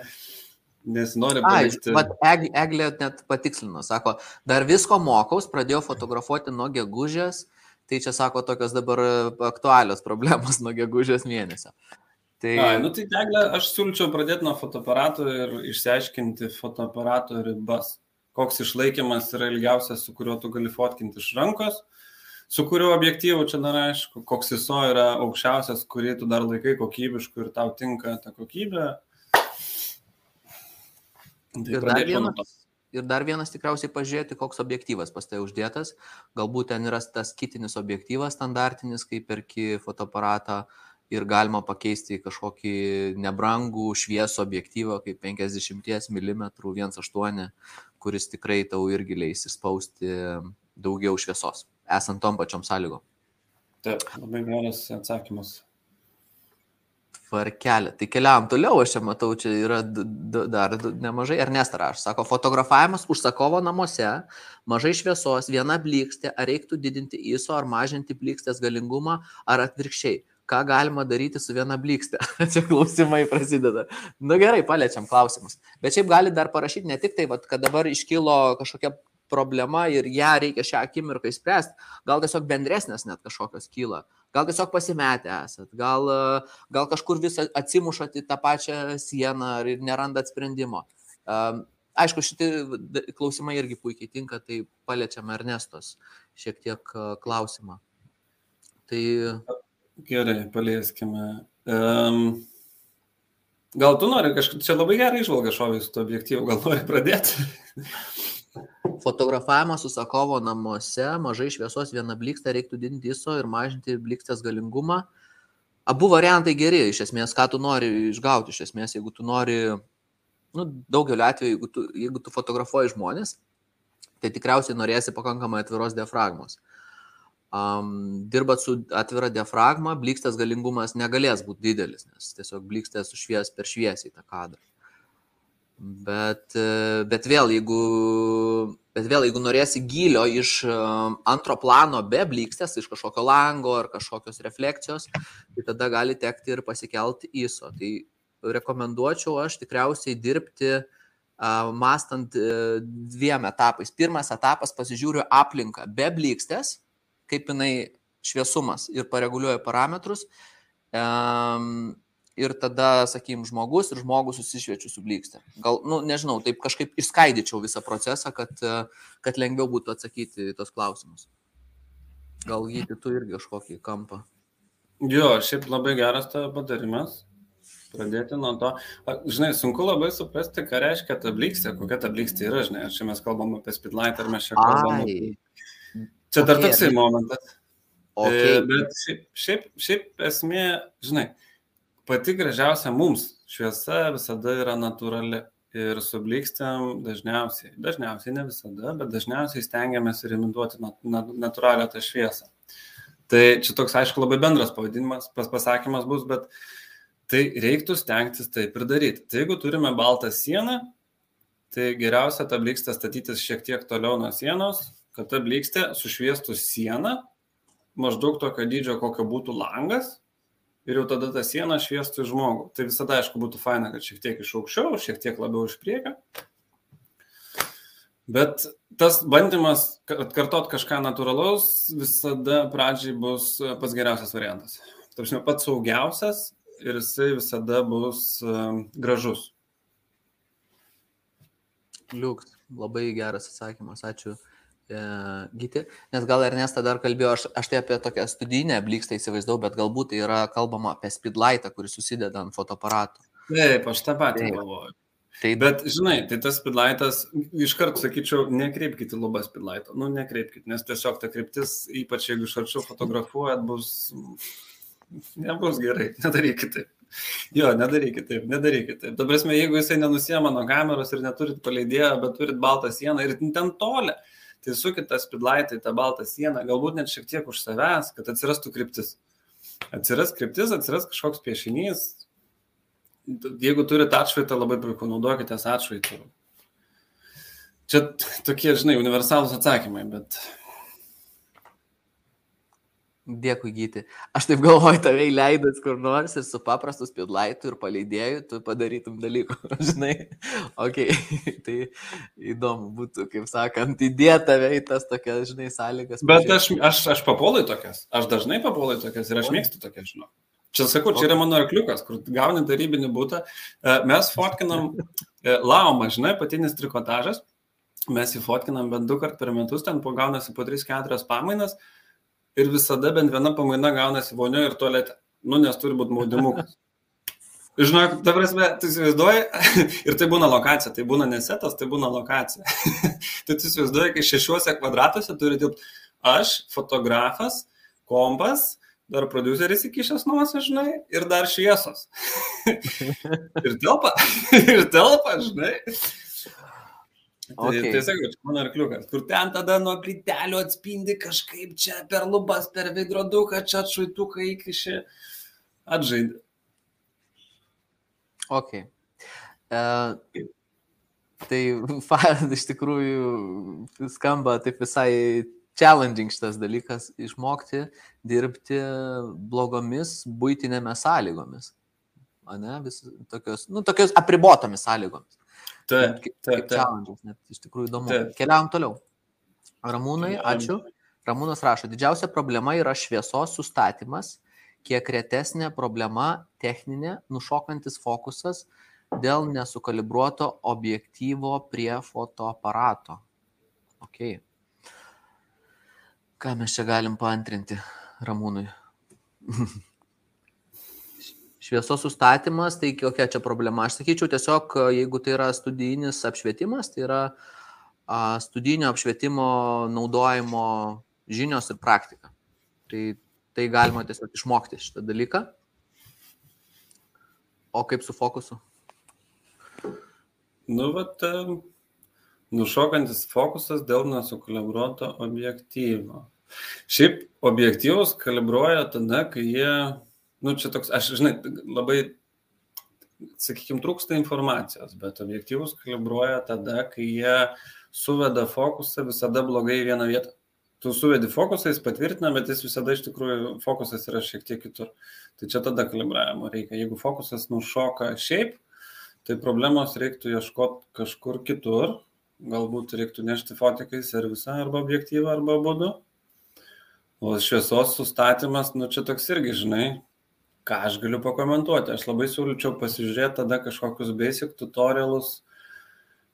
nes nori Ai, palikti. vat Eg- Eglė net patikslino, sako, dar visko mokaus, pradėjau fotografuoti nuo gegužės, tai čia sako tokios dabar e, aktualios problemos [laughs] nuo gegužės mėnesio. Tai Ai, nu tai teglė, aš siūlyčiau pradėti nuo fotoaparato ir išsiaiškinti fotoaparato ribas. Koks išlaikymas yra ilgiausias, su kuriuo tu gali fotkinti iš rankos, su kuriuo objektyvu čia dar aišku, koks ISO yra aukščiausias, kurį tu dar laikai kokybišku ir tau tinka ta kokybė. Tai Ir dar vienas, ir dar vienas tikriausiai pažiūrėti, koks objektyvas pas tai uždėtas. Galbūt ten yra tas kitinis objektyvas standartinis, kai perki fotoaparatą ir galima pakeisti kažkokį nebrangų šviesų objektyvą, kaip 50 mm 1.8, kuris tikrai tau irgi leis įspausti daugiau šviesos, esant tom pačiom sąlygom. Taip, labai geras atsakymas. Tvarkelė. Tai keliavam toliau, aš čia matau, čia yra dar nemažai. Ernesta rašo, sako, fotografavimas užsakovo namuose, mažai šviesos, viena blikstė, ar reiktų didinti ISO ar mažinti blikstės galingumą, ar atvirkščiai. Ką galima daryti su viena blikstė? [laughs] čia klausimai prasideda. Na nu, gerai, paliečiam klausimus. Bet šiaip gali dar parašyti ne tik tai, vat, kad dabar iškilo kažkokia problema ir ją reikia šią akimirką įspręsti, gal tiesiog bendresnės net kažkokios kyla, gal tiesiog pasimetę esat, gal, e, gal kažkur vis atsimušat į tą pačią sieną ir nerandat sprendimo. Um, aišku, šitie klausimai irgi puikiai tinka, tai paliečiam Ernestos šiek tiek e, klausimą. Tai Gerai, palieskime. Um, Gal tu nori kažkaip, čia labai gerai išvalga šovė su to objektyvu, gal nori pradėti? Fotografavimas užsakovo namuose, mažai šviesos vieną blikstą reiktų didinti ISO ir mažinti blikstės galingumą. Abu variantai geri, iš esmės, ką tu nori išgauti, iš esmės, jeigu tu nori, nu, daugeliu atveju, jeigu tu, jeigu tu fotografuoji žmonės, tai tikriausiai norėsi pakankamai atviros diafragmos. Um, dirbat su atvira diafragma, blikstas galingumas negalės būti didelis, nes tiesiog blikstas sušvies per šviesiai tą kadrą. Bet, bet, vėl, jeigu, bet vėl, jeigu norėsi gilio iš antro plano be blikstės, iš kažkokio lango ar kažkokios refleksijos, tai tada gali tekti ir pasikelti ISO. Tai rekomenduočiau aš tikriausiai dirbti mastant uh, dviem etapais. Pirmas etapas pasižiūriu aplinką be blikstės, kaip jinai šviesumas ir pareguliuoja parametrus. Um, ir tada, sakykim, žmogus ir žmogus susišviečiu su blykste. Gal, nu, nežinau, taip kažkaip išskaidyčiau visą procesą, kad, kad lengviau būtų atsakyti tos klausimus. Gal gyti tu irgi kažkokį kampą. Jo, šiaip labai geras tavo patarimas. Pradėti nuo to. Žinai, sunku labai suprasti, ką reiškia ta blikstė, kokia ta blikstė yra, žinai, ar čia mes kalbam apie speedlight, ar mes čia kalbam apie... Čia dar okay, toksai momentas. Okay. E, bet šiaip, šiaip, šiaip esmė, žinai, pati gražiausia mums šviesa visada yra natūrali. Ir su blikstėm dažniausiai, dažniausiai ne visada, bet dažniausiai stengiamės ir imituoti nat, nat, natūralią tą šviesą. Tai čia toks, aišku, labai bendras pavadinimas, pas pasakymas bus, bet tai reiktų stengtis taip ir daryti. Tai jeigu turime baltą sieną, tai geriausia tą blikstę statytis šiek tiek toliau nuo sienos, kad ta blikstė sušviestų sieną, maždaug tokio dydžio, kokio būtų langas, ir jau tada ta siena šviestų į žmogų. Tai visada, aišku, būtų faina, kad šiek tiek iš aukščiau, šiek tiek labiau iš priekio. Bet tas bandymas atkartot kažką natūralaus visada pradžiai bus pats geriausias variantas. Tarsi pats saugiausias ir jisai visada bus um, gražus. Liuks, labai geras atsakymas, ačiū. E, gyti, nes gal Ernesta dar kalbėjo, aš, aš tai apie tokią studijinę blikstą įsivaizdavau, bet galbūt tai yra kalbama apie speedlightą, kuris susideda ant fotoaparato. Taip, aš tą patį galvoju. Tai... Bet, žinai, tai tas speedlightas, iškart sakyčiau, nekreipkite lubą speedlighto, nu nekreipkite, nes tiesiog ta kryptis, ypač jeigu iš arčiau fotografuojat, bus, nebus gerai, [laughs] nedarykite taip. Jo, nedarykite taip, nedarykite taip. Dabar, jeigu jisai nenusiema nuo kameros ir neturit paleidėjo, bet turit baltą sieną ir ten tolė, tai sukit tą speedlightą į tą baltą sieną, galbūt net šiek tiek už savęs, kad atsirastų kryptis. Atsiras kryptis, atsiras kažkoks piešinys. Jeigu turite atšvaitą, labai puiku, naudokite atšvaitą. Čia tokie, žinai, universalūs atsakymai, bet Dėkui, gyti. Aš taip galvoju, tave įleidus kur nors ir su paprastu speedlightu ir paleidėju, tu padarytum dalykų, [laughs] žinai. Ok, [laughs] tai įdomu būtų, kaip sakant, įdėti tave į tas tokias, žinai, sąlygas. Bet aš, aš, aš papuolu į tokias, aš dažnai papuolu į tokias ir aš mėgstu tokias, žinau. Čia sakau, čia yra mano arkliukas, kur gauni darybinį būtą. E, mes fotkinam e, laumą, žinai, patinis trikotažas. Mes jį fotkinam bent du kart per metus, ten pagaunasi po 3-4 pamainas ir visada bent viena pamaina gaunasi vonio ir tualete. Nu, nes turi būti maudimukas. [laughs] Žinok, ta prasme, tu įsivaizduoji, [laughs] ir tai būna lokacija, tai būna nesetas, tai būna lokacija. tai [laughs] tu įsivaizduoji, kai šešiuose kvadratuose turi dirbti aš, fotografas, kompas, dar produceris įkišęs nuosą, žinai, ir dar šviesos. ir telpa, ir telpa, žinai. Tai, okay. tai čia mano arkliukas, kur ten tada nuo plytelio atspindi kažkaip čia per lubas, per veidroduką, čia atšaituką įkiši, atžaidė. Ok. Uh, tai [laughs] iš tikrųjų skamba taip visai challenging šitas dalykas - išmokti dirbti blogomis būtinėmis sąlygomis. Ne, vis, tokios, nu, tokios apribotomis sąlygomis. Taip, taip, taip. Net iš tikrųjų įdomu. Taip. Keliaujam toliau. Ramūnai, ačiū. Ramūnas rašo, didžiausia problema yra šviesos sustatymas, kiek retesnė problema techninė, nušokantis fokusas dėl nesukalibruoto objektyvo prie fotoaparato. Ok. Ką mes čia galim paantrinti Ramūnui? [laughs] Šviesos sustatymas, tai kokia čia problema? Aš sakyčiau, tiesiog jeigu tai yra studijinis apšvietimas, tai yra a, studijinio apšvietimo naudojimo žinios ir praktika. Tai, tai galima tiesiog išmokti šitą dalyką. O kaip su fokusu? Nu, vat, nušokantis fokusas dėl nesukalibruoto objektyvo. Šiaip objektyvus kalibruoja tada, kai jie, nu čia toks, aš žinai, labai, sakykime, trūksta informacijos, bet objektyvus kalibruoja tada, kai jie suveda fokusą visada blogai į vieną vietą. Tu suvedi fokusą, jis patvirtina, bet jis visada iš tikrųjų fokusas yra šiek tiek kitur. Tai čia tada kalibravimo reikia. Jeigu fokusas nušoka šiaip, tai problemos reiktų ieškoti kažkur kitur. Galbūt reiktų nešti fotikai servisą arba objektyvą arba būdu. O šviesos sustatymas, nu čia toks irgi, žinai, ką aš galiu pakomentuoti. Aš labai siūlyčiau pasižiūrėti tada kažkokius basic tutorialus,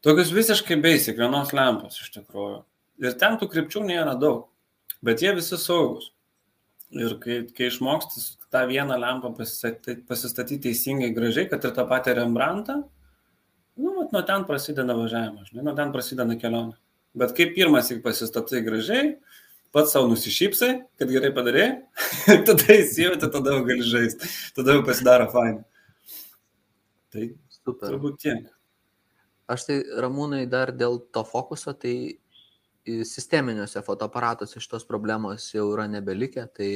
tokius visiškai basic, vienos lempos iš tikrųjų. Ir ten tų krypčių nėra daug, bet jie visi saugus. Ir kai, kai išmoksti tą vieną lempą pasistatyti, pasistatyti teisingai gražiai, kad ir tą patį Rembrandtą, nu, vat, nuo ten prasideda važiavimas, žinai, nuo ten prasideda kelionė. Bet kai pirmas tik pasistatai gražiai, pats savo nusišypsai, kad gerai padarė, [laughs] tada įsijauti, tada jau gali žaisti, tada jau pasidaro fain. Tai Super. turbūt tiek. Aš tai ramūnai dar dėl to fokuso, tai sisteminiuose fotoaparatuose šitos problemos jau yra nebelikę, tai,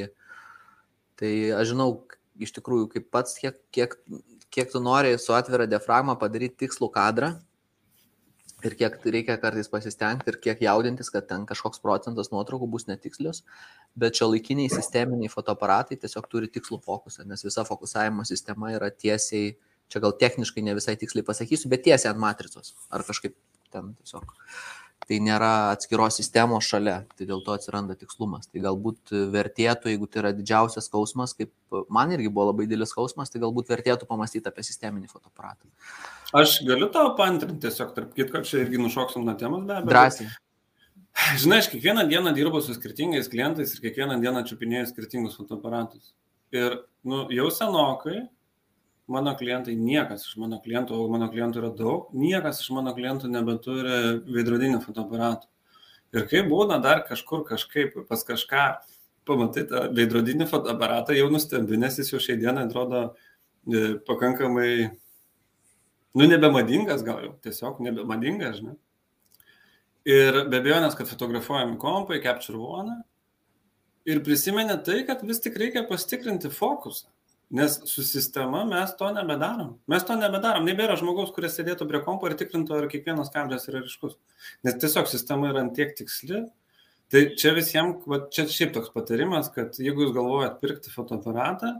tai aš žinau iš tikrųjų kaip pats, kiek, kiek, kiek tu nori su atvira diafragma padaryti tikslų kadrą, ir kiek reikia kartais pasistengti ir kiek jaudintis, kad ten kažkoks procentas nuotraukų bus netikslios, bet šio laikiniai sisteminiai fotoaparatai tiesiog turi tikslų fokusą, nes visa fokusavimo sistema yra tiesiai, čia gal techniškai ne visai tiksliai pasakysiu, bet tiesiai ant matricos ar kažkaip ten tiesiog tai nėra atskiros sistemos šalia, tai dėl to atsiranda tikslumas. Tai galbūt vertėtų, jeigu tai yra didžiausias skausmas, kaip man irgi buvo labai didelis skausmas, tai galbūt vertėtų pamastyti apie sisteminį fotoaparatą. Aš galiu tavo pantrinti tiesiog, tarp kitko, čia irgi nušoksim nuo temos be abejo. Drąsiai. [laughs] Žinai, aš kiekvieną dieną dirbu su skirtingais klientais ir kiekvieną dieną čiupinėju skirtingus fotoaparatus. Ir nu, jau senokai mano klientai, niekas iš mano klientų, o mano klientų yra daug, niekas iš mano klientų nebeturi veidrodinių fotoaparatų. Ir kai būna dar kažkur kažkaip pas kažką, pamatai tą veidrodinį fotoaparatą, jau nustebi, nes jis jau šiai dienai atrodo e, pakankamai, nu, nebemadingas gal jau, tiesiog nebemadingas, žinai. Ir be abejonės, kad fotografuojami kompai, Capture One. Ir prisimenė tai, kad vis tik reikia pastikrinti fokusą. Nes su sistema mes to nebedarom. Mes to nebedarom. Nebėra žmogaus, kuris sėdėtų prie kompo ir tikrintų, ar kiekvienas kadras yra ryškus. Nes tiesiog sistema yra tiek tiksli. Tai čia visiems, va, čia šiaip toks patarimas, kad jeigu jūs galvojat pirkti fotoaparatą,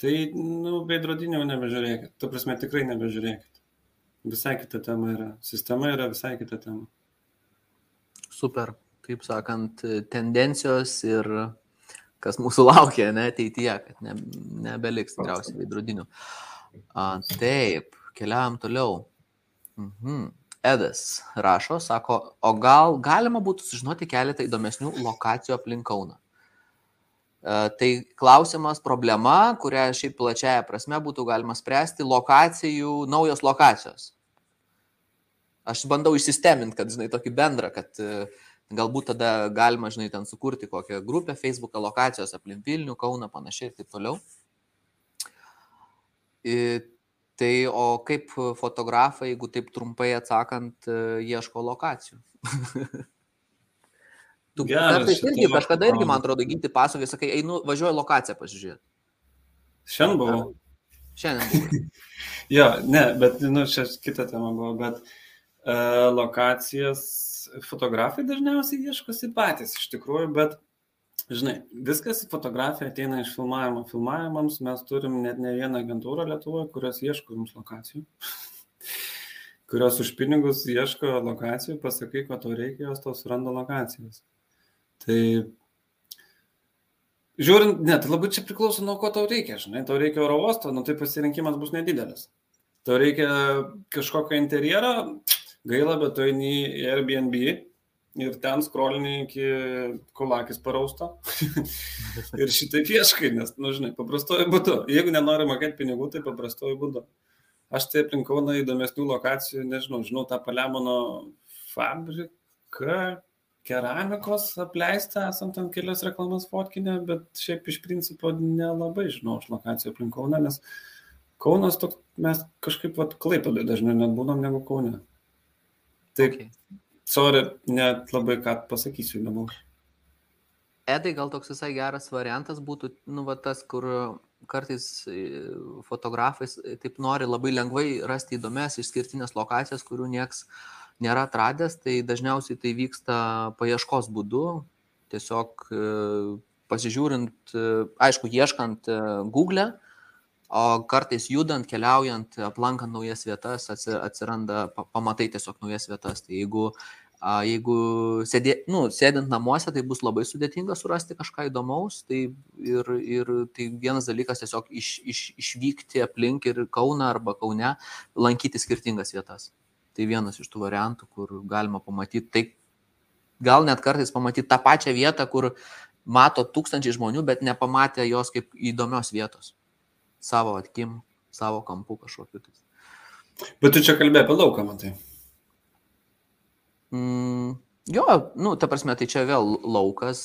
tai, nu, veidrodinio nebežiūrėkit. Tu prasme, tikrai nebežiūrėkit. Visai kita tema yra. Sistema yra visai kita tema. Super. Kaip sakant, tendencijos ir kas mūsų laukia, ne, ateityje, kad ne, nebeliks tikriausiai veidrodinių. Taip, keliavam toliau. Mhm. Edas rašo, sako, o gal galima būtų sužinoti keletą įdomesnių lokacijų aplink Kauną. E, tai klausimas, problema, kurią šiaip plačiaja prasme būtų galima spręsti, lokacijų, naujos lokacijos. Aš bandau išsisteminti, kad, žinai, tokį bendrą, kad uh, Galbūt tada galima, žinai, ten sukurti kokią grupę Facebook'o lokacijos aplink Vilnių, Kauną, panašiai ir taip toliau. Ir tai o kaip fotografai, jeigu taip trumpai atsakant, ieško lokacijų? [laughs] tu kartais irgi, kažkada irgi, man atrodo, ginti pasakai, sakai, einu, važiuoju lokaciją pasižiūrėti. Šiandien buvau. Šiandien buvau. [laughs] jo, ne, bet, nu, čia kita tema buvo, bet uh, lokacijas fotografai dažniausiai ieškosi patys iš tikrųjų, bet, žinai, viskas į fotografiją ateina iš filmavimo. Filmavimams mes turim net ne vieną agentūrą Lietuvoje, kurios ieško jums lokacijų. [laughs] kurios už pinigus ieško lokacijų, pasakai, ko tau reikia, jos tau suranda lokacijas. Tai žiūrint, net tai labai čia priklauso nuo ko tau reikia, žinai, tau reikia oro uosto, nu tai pasirinkimas bus nedidelis. Tau reikia kažkokio interjero, gaila, bet tu eini į Airbnb ir ten skrolini iki kolakis parausto. [laughs] ir šitaip ieškai, nes, nu, žinai, paprastuoju būdu. Jeigu nenori mokėti pinigų, tai paprastuoju būdu. Aš tai aplinkau na įdomesnių lokacijų, nežinau, žinau tą Palemono fabriką, keramikos apleistą, esam ten kelias reklamas fotkinę, bet šiaip iš principo nelabai žinau aš lokacijų aplink Kauną, nes Kaunas toks, mes kažkaip vat klaipėdai dažniau net būnam negu Kaune. Taip, okay. sorry, net labai ką pasakysiu, nemanau. Edai gal toks visai geras variantas būtų, nu, va, tas, kur kartais e, fotografais e, taip nori labai lengvai rasti įdomias išskirtinės lokacijas, kurių nieks nėra atradęs, tai dažniausiai tai vyksta paieškos būdu, tiesiog e, pasižiūrint, aišku, ieškant Google, o kartais judant, keliaujant, aplankant naujas vietas, atsiranda, pamatai tiesiog naujas vietas. Tai jeigu Jeigu sėdė, nu, sėdint namuose, tai bus labai sudėtinga surasti kažką įdomaus. Tai, ir, ir tai vienas dalykas tiesiog iš, iš, išvykti aplink ir Kauna arba Kaune, lankyti skirtingas vietas. Tai vienas iš tų variantų, kur galima pamatyti. Tai gal net kartais pamatyti tą pačią vietą, kur mato tūkstančiai žmonių, bet nepamatė jos kaip įdomios vietos. Savo atkim, savo kampu kažkokiu. Bet tu čia kalbėjai apie lauką, matai. Mm, jo, nu, ta prasme, tai čia vėl laukas.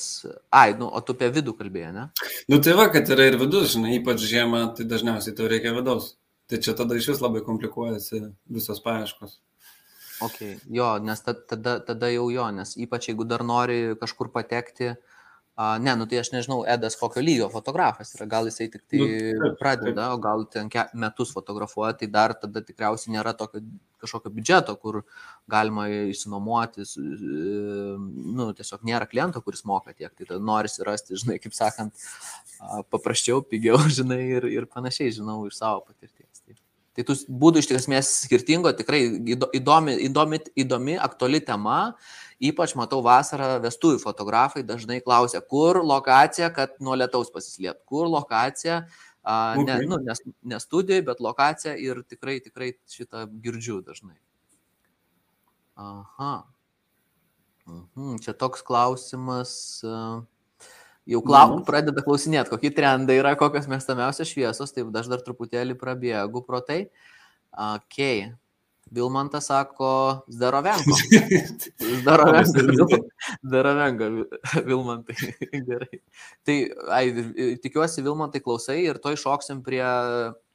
Ai, nu, o tu apie vidų kalbėjai, ne? Nu, tai va, kad yra ir vidus, žinai, ypač žiemą, tai dažniausiai tau reikia vidaus. Tai čia tada iš vis labai komplikuojasi visos paieškos. Ok, jo, nes tada, tada jau jo, nes ypač jeigu dar nori kažkur patekti, uh, A, ne, nu tai aš nežinau, Edas kokio lygio fotografas yra, gal jisai tik tai nu, pradeda, o gal ten metus fotografuoja, tai dar tada tikriausiai nėra tokio kažkokio biudžeto, kur galima išsinuomoti, nu, tiesiog nėra kliento, kuris moka tiek, tai norisi rasti, žinai, kaip sakant, paprasčiau, pigiau, [laughs] žinai, ir, ir panašiai, žinau, iš savo patirties. Tai, tai tų būdų iš esmės skirtingo, tikrai įdomi, įdomi, įdomi aktuali tema Ypač matau vasarą vestuvių fotografai dažnai klausia, kur lokacija, kad nuo lietaus pasislėptų, kur lokacija, a, okay. ne, nu, nes, ne studijai, bet lokacija ir tikrai, tikrai šitą girdžiu dažnai. Aha. Mhm, čia toks klausimas. Jau klau, mhm. pradeda klausinėti, kokie trendai yra, kokios mėgstamiausios šviesos, tai aš dar truputėlį prabėgu pro tai. Okay. Vilmantas sako [laughs] Zdarovenko. Zdarovenko. Zdarovenko, Vilmantai. [laughs] Gerai. Tai, ai, tikiuosi, Vilmantai klausai ir to iššoksim prie,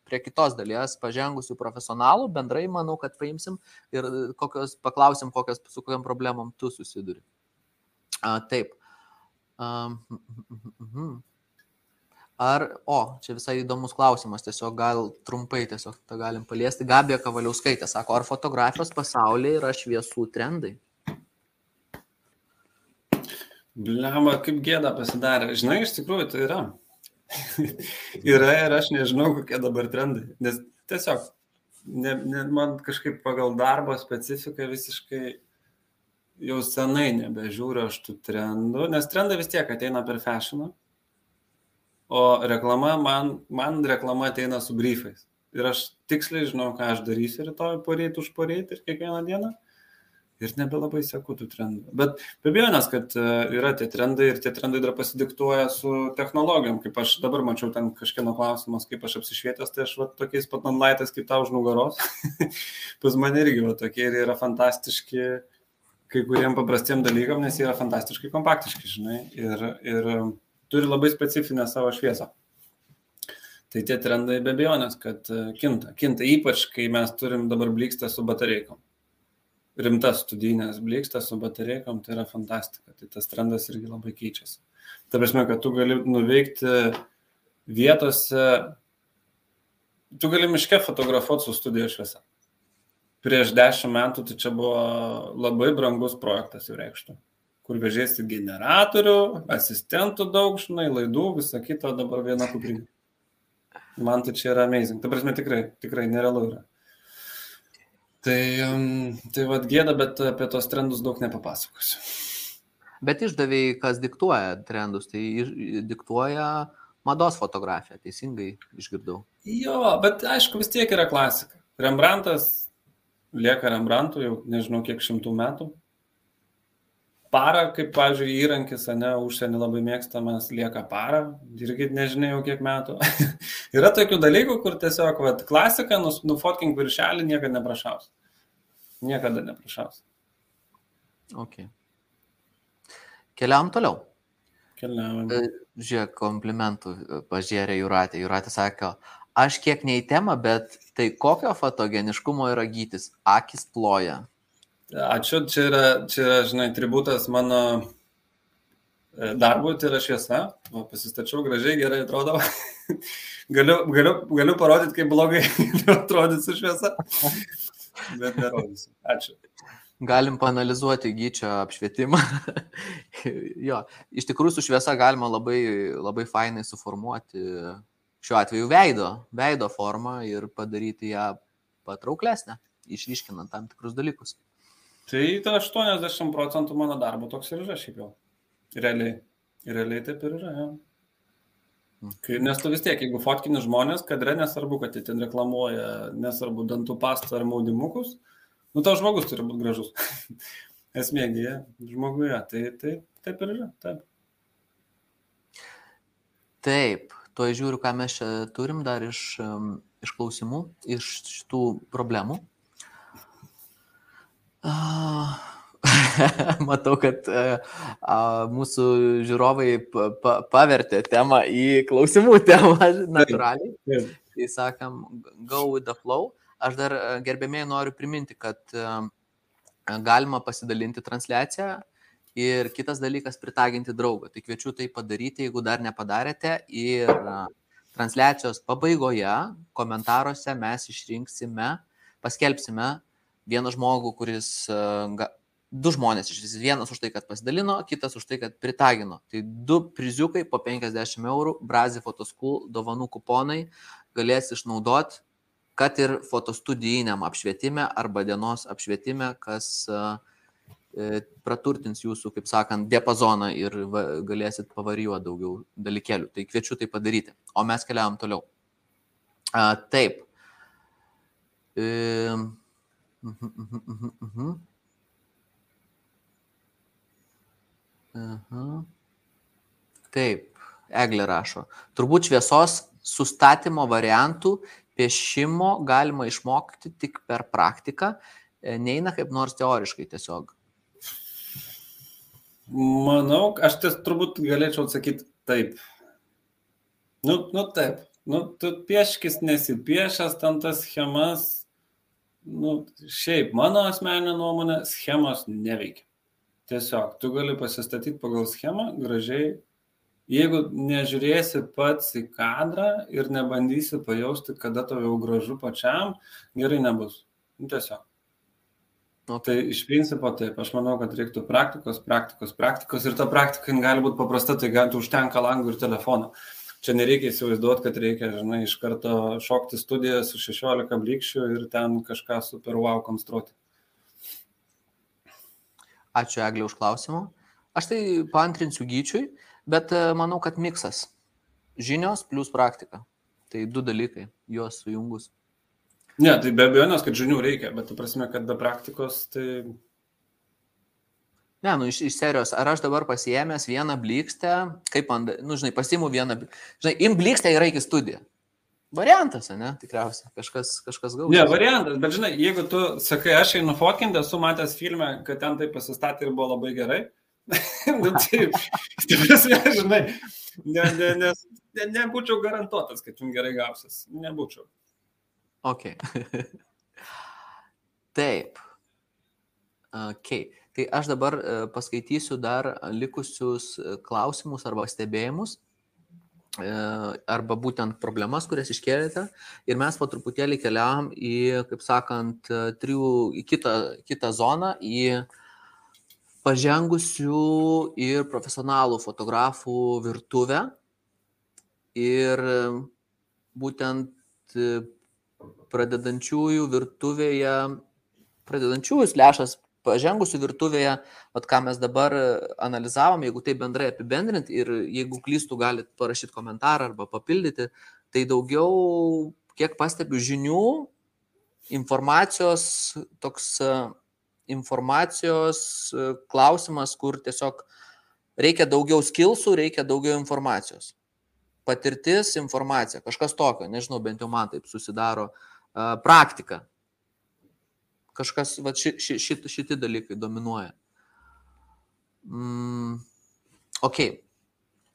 prie kitos dalies pažengusių profesionalų. Bendrai manau, kad paimsim ir kokios, paklausim, kokios, su kokiam problemom tu susiduri. A, taip. Um, mm, mm, mm. Ar, o, čia visai įdomus klausimas, tiesiog gal trumpai tiesiog tą galim paliesti. Gabija Kavaliauskaitė sako, ar fotografijos pasaulyje yra šviesų trendai? Bliama, kaip gėda pasidarė. Žinai, iš tikrųjų tai yra. [laughs] yra ir aš nežinau, kokie dabar trendai. Nes tiesiog, ne, ne, man kažkaip pagal darbo specifiką visiškai jau senai nebežiūriu aš tų trendų, nes trendai vis tiek ateina per fashioną o reklama, man, man reklama ateina su briefais. Ir aš tiksliai žinau, ką aš darysiu rytoj, poryt, už poryt ir kiekvieną dieną. Ir nebelabai seku tų trendų. Bet be abejonės, kad e, yra tie trendai ir tie trendai dar pasidiktuoja su technologijom. Kaip aš dabar mačiau ten kažkieno klausimas, kaip aš apsišvietęs, tai aš va tokiais pat onlaitais kaip tau už nugaros. [laughs] Pas mane irgi va tokie ir yra fantastiški kai kuriem paprastiem dalykam, nes jie yra fantastiškai kompaktiški, žinai. Ir, ir turi labai specifinę savo šviesą. Tai tie trendai be abejonės, kad e, kinta. Kinta ypač, kai mes turim dabar blikstą su batareikom. Rimtas studijinės blikstas su batareikom, tai yra fantastika. Tai tas trendas irgi labai keičiasi. Ta prasme, kad tu gali nuveikti vietose, tu gali miške fotografuoti su studijos šviesa. Prieš dešimt metų tai čia buvo labai brangus projektas, jau reikštų kur vežėsi generatorių, asistentų daug, žinai, laidų, visą kitą, dabar viena kuprinė. Man tai čia yra amazing. Ta prasme, tikrai, tikrai nerealu yra. Tai, um, tai vad gėda, bet apie tos trendus daug nepapasakosiu. Bet išdaviai, kas diktuoja trendus, tai diktuoja mados fotografija, teisingai išgirdau. Jo, bet aišku, vis tiek yra klasika. Rembrandtas lieka Rembrandtu jau nežinau kiek šimtų metų para, kaip, pavyzdžiui, įrankis, ne, užsienį labai mėgstamas, lieka para, irgi nežinai jau kiek metų. [laughs] Yra tokių dalykų, kur tiesiog, vat, klasika, nus, nufotkink viršelį, niekada neprašaus. Niekada neprašaus. Ok. Keliam toliau. Keliaujam. E, Žiūrėk, komplimentų e, pažiūrė Juratė. Juratė sako, aš kiek ne į temą, bet tai kokio fotogeniškumo yra gytis? Akis ploja. Ačiū, čia yra, čia yra, žinai, tributas mano e, darbui, tai yra šviesa. O, pasistačiau gražiai, gerai atrodo. [laughs] galiu, galiu, galiu parodyti, kaip blogai [laughs] atrodys su šviesa. Bet nerodysiu. Ačiū. Galim panalizuoti gyčio apšvietimą. [laughs] jo, iš tikrųjų su šviesa galima labai, labai fainai suformuoti šiuo atveju veido, veido formą ir padaryti ją patrauklesnę, išryškinant tam tikrus dalykus. Tai ta 80 procentų mano darbo toks ir yra šiaip jau. Realiai. Realiai taip ir yra. Ja. Kai, nes tu vis tiek, jeigu fotkini žmonės, kadre nesvarbu, kad jie ten reklamuoja, nesvarbu dantų pastą ar maudimukus, nu tau žmogus turi būti gražus. [laughs] Esmėgi, žmoguje. Tai, tai taip ir yra. Taip. Taip, to žiūriu, ką mes čia turim dar iš, iš klausimų, iš šitų problemų. [laughs] Matau, kad a, mūsų žiūrovai pa, pa, pavertė temą į klausimų [laughs] temą natūraliai. Tai sakam, go with the flow. Aš dar gerbėmiai noriu priminti, kad a, galima pasidalinti transliaciją ir kitas dalykas pritaginti draugą. Tai kviečiu tai padaryti, jeigu dar nepadarėte. Ir transliacijos pabaigoje komentaruose mes išrinksime, paskelbsime vieną žmogų, kuris, e, du žmonės iš vis, vienas už tai, kad pasidalino, kitas už tai, kad pritagino. Tai du priziukai po 50 eurų, Brazi Photoschool dovanų kuponai galės išnaudoti, kad ir fotostudijiniam apšvietime arba dienos apšvietime, kas uh, praturtins jūsų, kaip sakant, diapazoną ir va, galėsit pavarijuoti daugiau dalykėlių. Tai kviečiu tai padaryti. O mes keliavam toliau. A, taip. E, Mhm, mhm, mhm. Aha. Taip, Eglė rašo. Turbūt šviesos sustatymo variantų piešimo galima išmokti tik per praktiką, e, neina kaip nors teoriškai tiesiog. Manau, aš ties turbūt galėčiau atsakyti taip. Nu, nu taip. Nu, tu pieškis nesipiešęs, ten tas schemas nu, šiaip mano asmeninė nuomonė, schemos neveikia. Tiesiog tu gali pasistatyti pagal schemą gražiai. Jeigu nežiūrėsi pats į kadrą ir nebandysi pajausti, kada tau jau gražu pačiam, gerai nebus. Nu, tiesiog. Okay. Tai iš principo taip, aš manau, kad reiktų praktikos, praktikos, praktikos ir ta praktika gali būti paprasta, tai gal užtenka langų ir telefono. Uh, čia nereikia įsivaizduoti, kad reikia, žinai, iš karto šokti studiją su 16 blikščių ir ten kažką super wow konstruoti. Ačiū Eglė už klausimą. Aš tai paantrinsiu gyčiui, bet e, manau, kad miksas. Žinios plus praktika. Tai du dalykai, juos sujungus. Ne, tai be abejonės, kad žinių reikia, bet tu prasme, kad be praktikos tai Ne, nu iš, iš serijos, ar aš dabar pasiemęs vieną blikstę, kaip man, nu žinai, pasiimu vieną, žinai, im blikstę yra iki studijų. Variantas, ne, tikriausiai, kažkas, kažkas gaus. Ne, variantas, bet žinai, jeigu tu sakai, aš einu fokinti, esu matęs filmę, kad ten tai pasistatė ir buvo labai gerai, [laughs] nu, taip, tai, žinai, ne, ne, ne, ne, nebūčiau garantuotas, kad jums gerai gausis, nebūčiau. Ok. [laughs] taip. Okay. Tai aš dabar e, paskaitysiu dar likusius e, klausimus arba stebėjimus e, arba būtent problemas, kurias iškėlėte. Ir mes po truputėlį keliavam į, kaip sakant, trijų, į kitą, kitą zoną, į pažengusių ir profesionalų fotografų virtuvę. Ir būtent pradedančiųjų virtuvėje, pradedančiųjų slešas pažengusių virtuvėje, vat ką mes dabar e, analizavom, jeigu tai bendrai apibendrint ir jeigu klystų, galite parašyti komentarą arba papildyti, tai daugiau, kiek pastebiu, žinių, informacijos toks e, informacijos e, klausimas, kur tiesiog reikia daugiau skilsų, reikia daugiau informacijos. Patirtis, informacija, kažkas tokio, nežinau, bent jau man taip susidaro praktika. Kažkas, va, ši, ši, ši, šitie dalykai dominuoja. Mm, ok,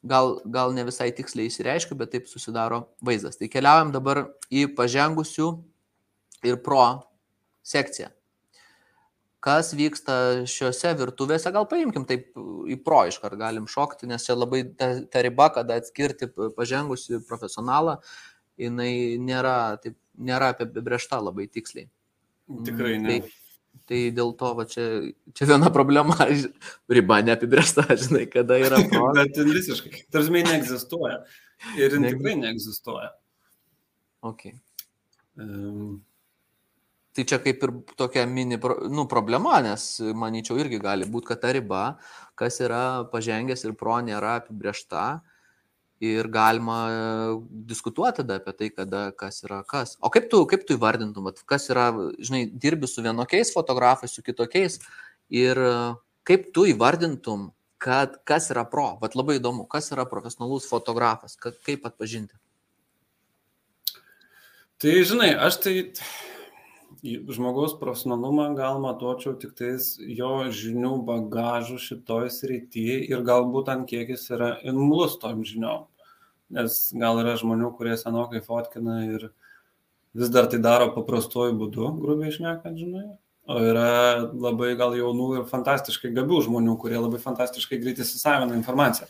gal, gal ne visai tiksliai įsireiškiu, bet taip susidaro vaizdas. Tai keliaujam dabar į pažengusių ir pro sekciją. Kas vyksta šiuose virtuvėse, gal paimkim taip į pro iškart galim šokti, nes čia labai ta, ta riba, kada atskirti pažengusi profesionalą, jinai nėra, taip, nėra apibriešta labai tiksliai. Tikrai ne. Tai, Tai dėl to, va, čia, čia viena problema, [laughs] riba neapibriešta, [laughs] žinai, kada yra. [laughs] Bet visiškai, tarsi neegzistuoja. Ir jin tikrai neegzistuoja. Okay. Um. Tai čia kaip ir tokia mini nu, problema, nes manyčiau irgi gali būti, kad ta riba, kas yra pažengęs ir pro nėra apibriešta ir galima e, diskutuoti tada apie tai, kada, kas yra kas. O kaip tu, kaip tu įvardintum, kas yra, žinai, dirbi su vienokiais fotografais, su kitokiais ir e, kaip tu įvardintum, kad kas yra pro, bet labai įdomu, kas yra profesionalus fotografas, kaip atpažinti. Tai žinai, aš tai žmogaus profesionalumą gal matuočiau tik tais jo žinių bagažų šitoj srityje ir galbūt ant kiek jis yra imlus tom žiniom nes gal yra žmonių, kurie senokai fotkina ir vis dar tai daro paprastuoju būdu, grubiai išnekant, žinai. O yra labai gal jaunų ir fantastiškai gabių žmonių, kurie labai fantastiškai greitai įsisavina informaciją.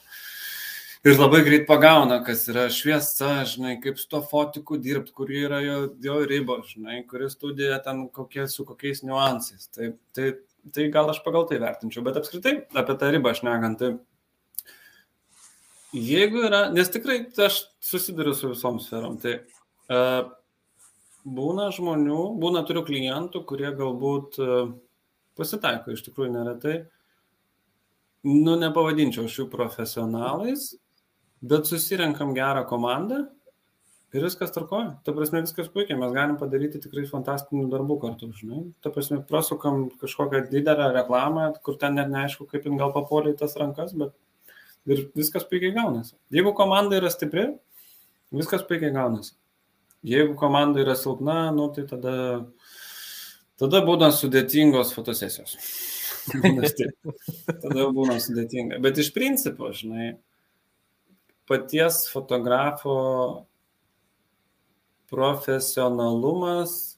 Ir labai greit pagauna, kas yra šviesa, žinai, kaip su to fotiku dirbti, kur yra jo, jo ribos, žinai, kuri studija ten kokie, su kokiais niuansais. Tai, tai, tai gal aš pagal tai vertinčiau, bet apskritai apie tą ribą aš negant, tai Jeigu yra, nes tikrai aš susiduriu su visom sferom, tai uh, būna žmonių, būna turiu klientų, kurie galbūt uh, pasitaiko iš tikrųjų neretai, nu nepavadinčiau šių profesionalais, bet susirenkam gerą komandą ir viskas tarkoja. Ta prasme, viskas puikiai, mes galim padaryti tikrai fantastinių darbų kartu, žinai. Ta prasme, prasukam kažkokią didelę reklamą, kur ten net neaišku, kaip jin gal papuolė į tas rankas, bet ir viskas puikiai gaunasi. Jeigu komanda yra stipri, viskas puikiai gaunasi. Jeigu komanda yra silpna, nu, tai tada, tada būna sudėtingos fotosesijos. [laughs] tada būna sudėtinga. Bet iš principo, žinai, paties fotografo profesionalumas,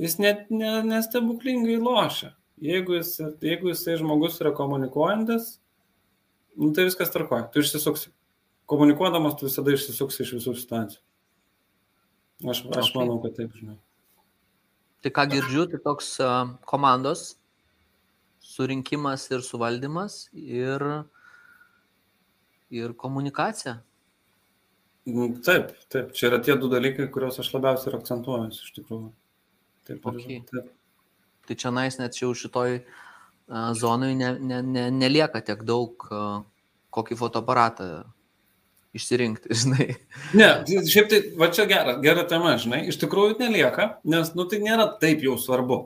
jis net nestebuklingai ne, ne lošia. Jeigu, jis, jeigu jisai žmogus yra komunikuojantis, nu, tai viskas tarkoja, tu išsisuksi. Komunikuodamas tu visada išsisuksi iš visų situacijų. Aš, aš okay. manau, kad taip, žinai. Tai ką girdžiu, tai toks uh, komandos surinkimas ir suvaldymas ir, ir komunikacija. Mm, taip, taip, čia yra tie du dalykai, kuriuos aš labiausiai ir akcentuoju, iš tikrųjų. Taip, okay. taip. Tai čia nais net jau šitoj uh, zonai ne, ne, ne, nelieka tiek daug, kokį fotoaparatą išsirinkti, [laughs] žinai. Ne, šiaip tai, va čia gera, gera tema, žinai, iš tikrųjų nelieka, nes, nu, tai nėra taip jau svarbu.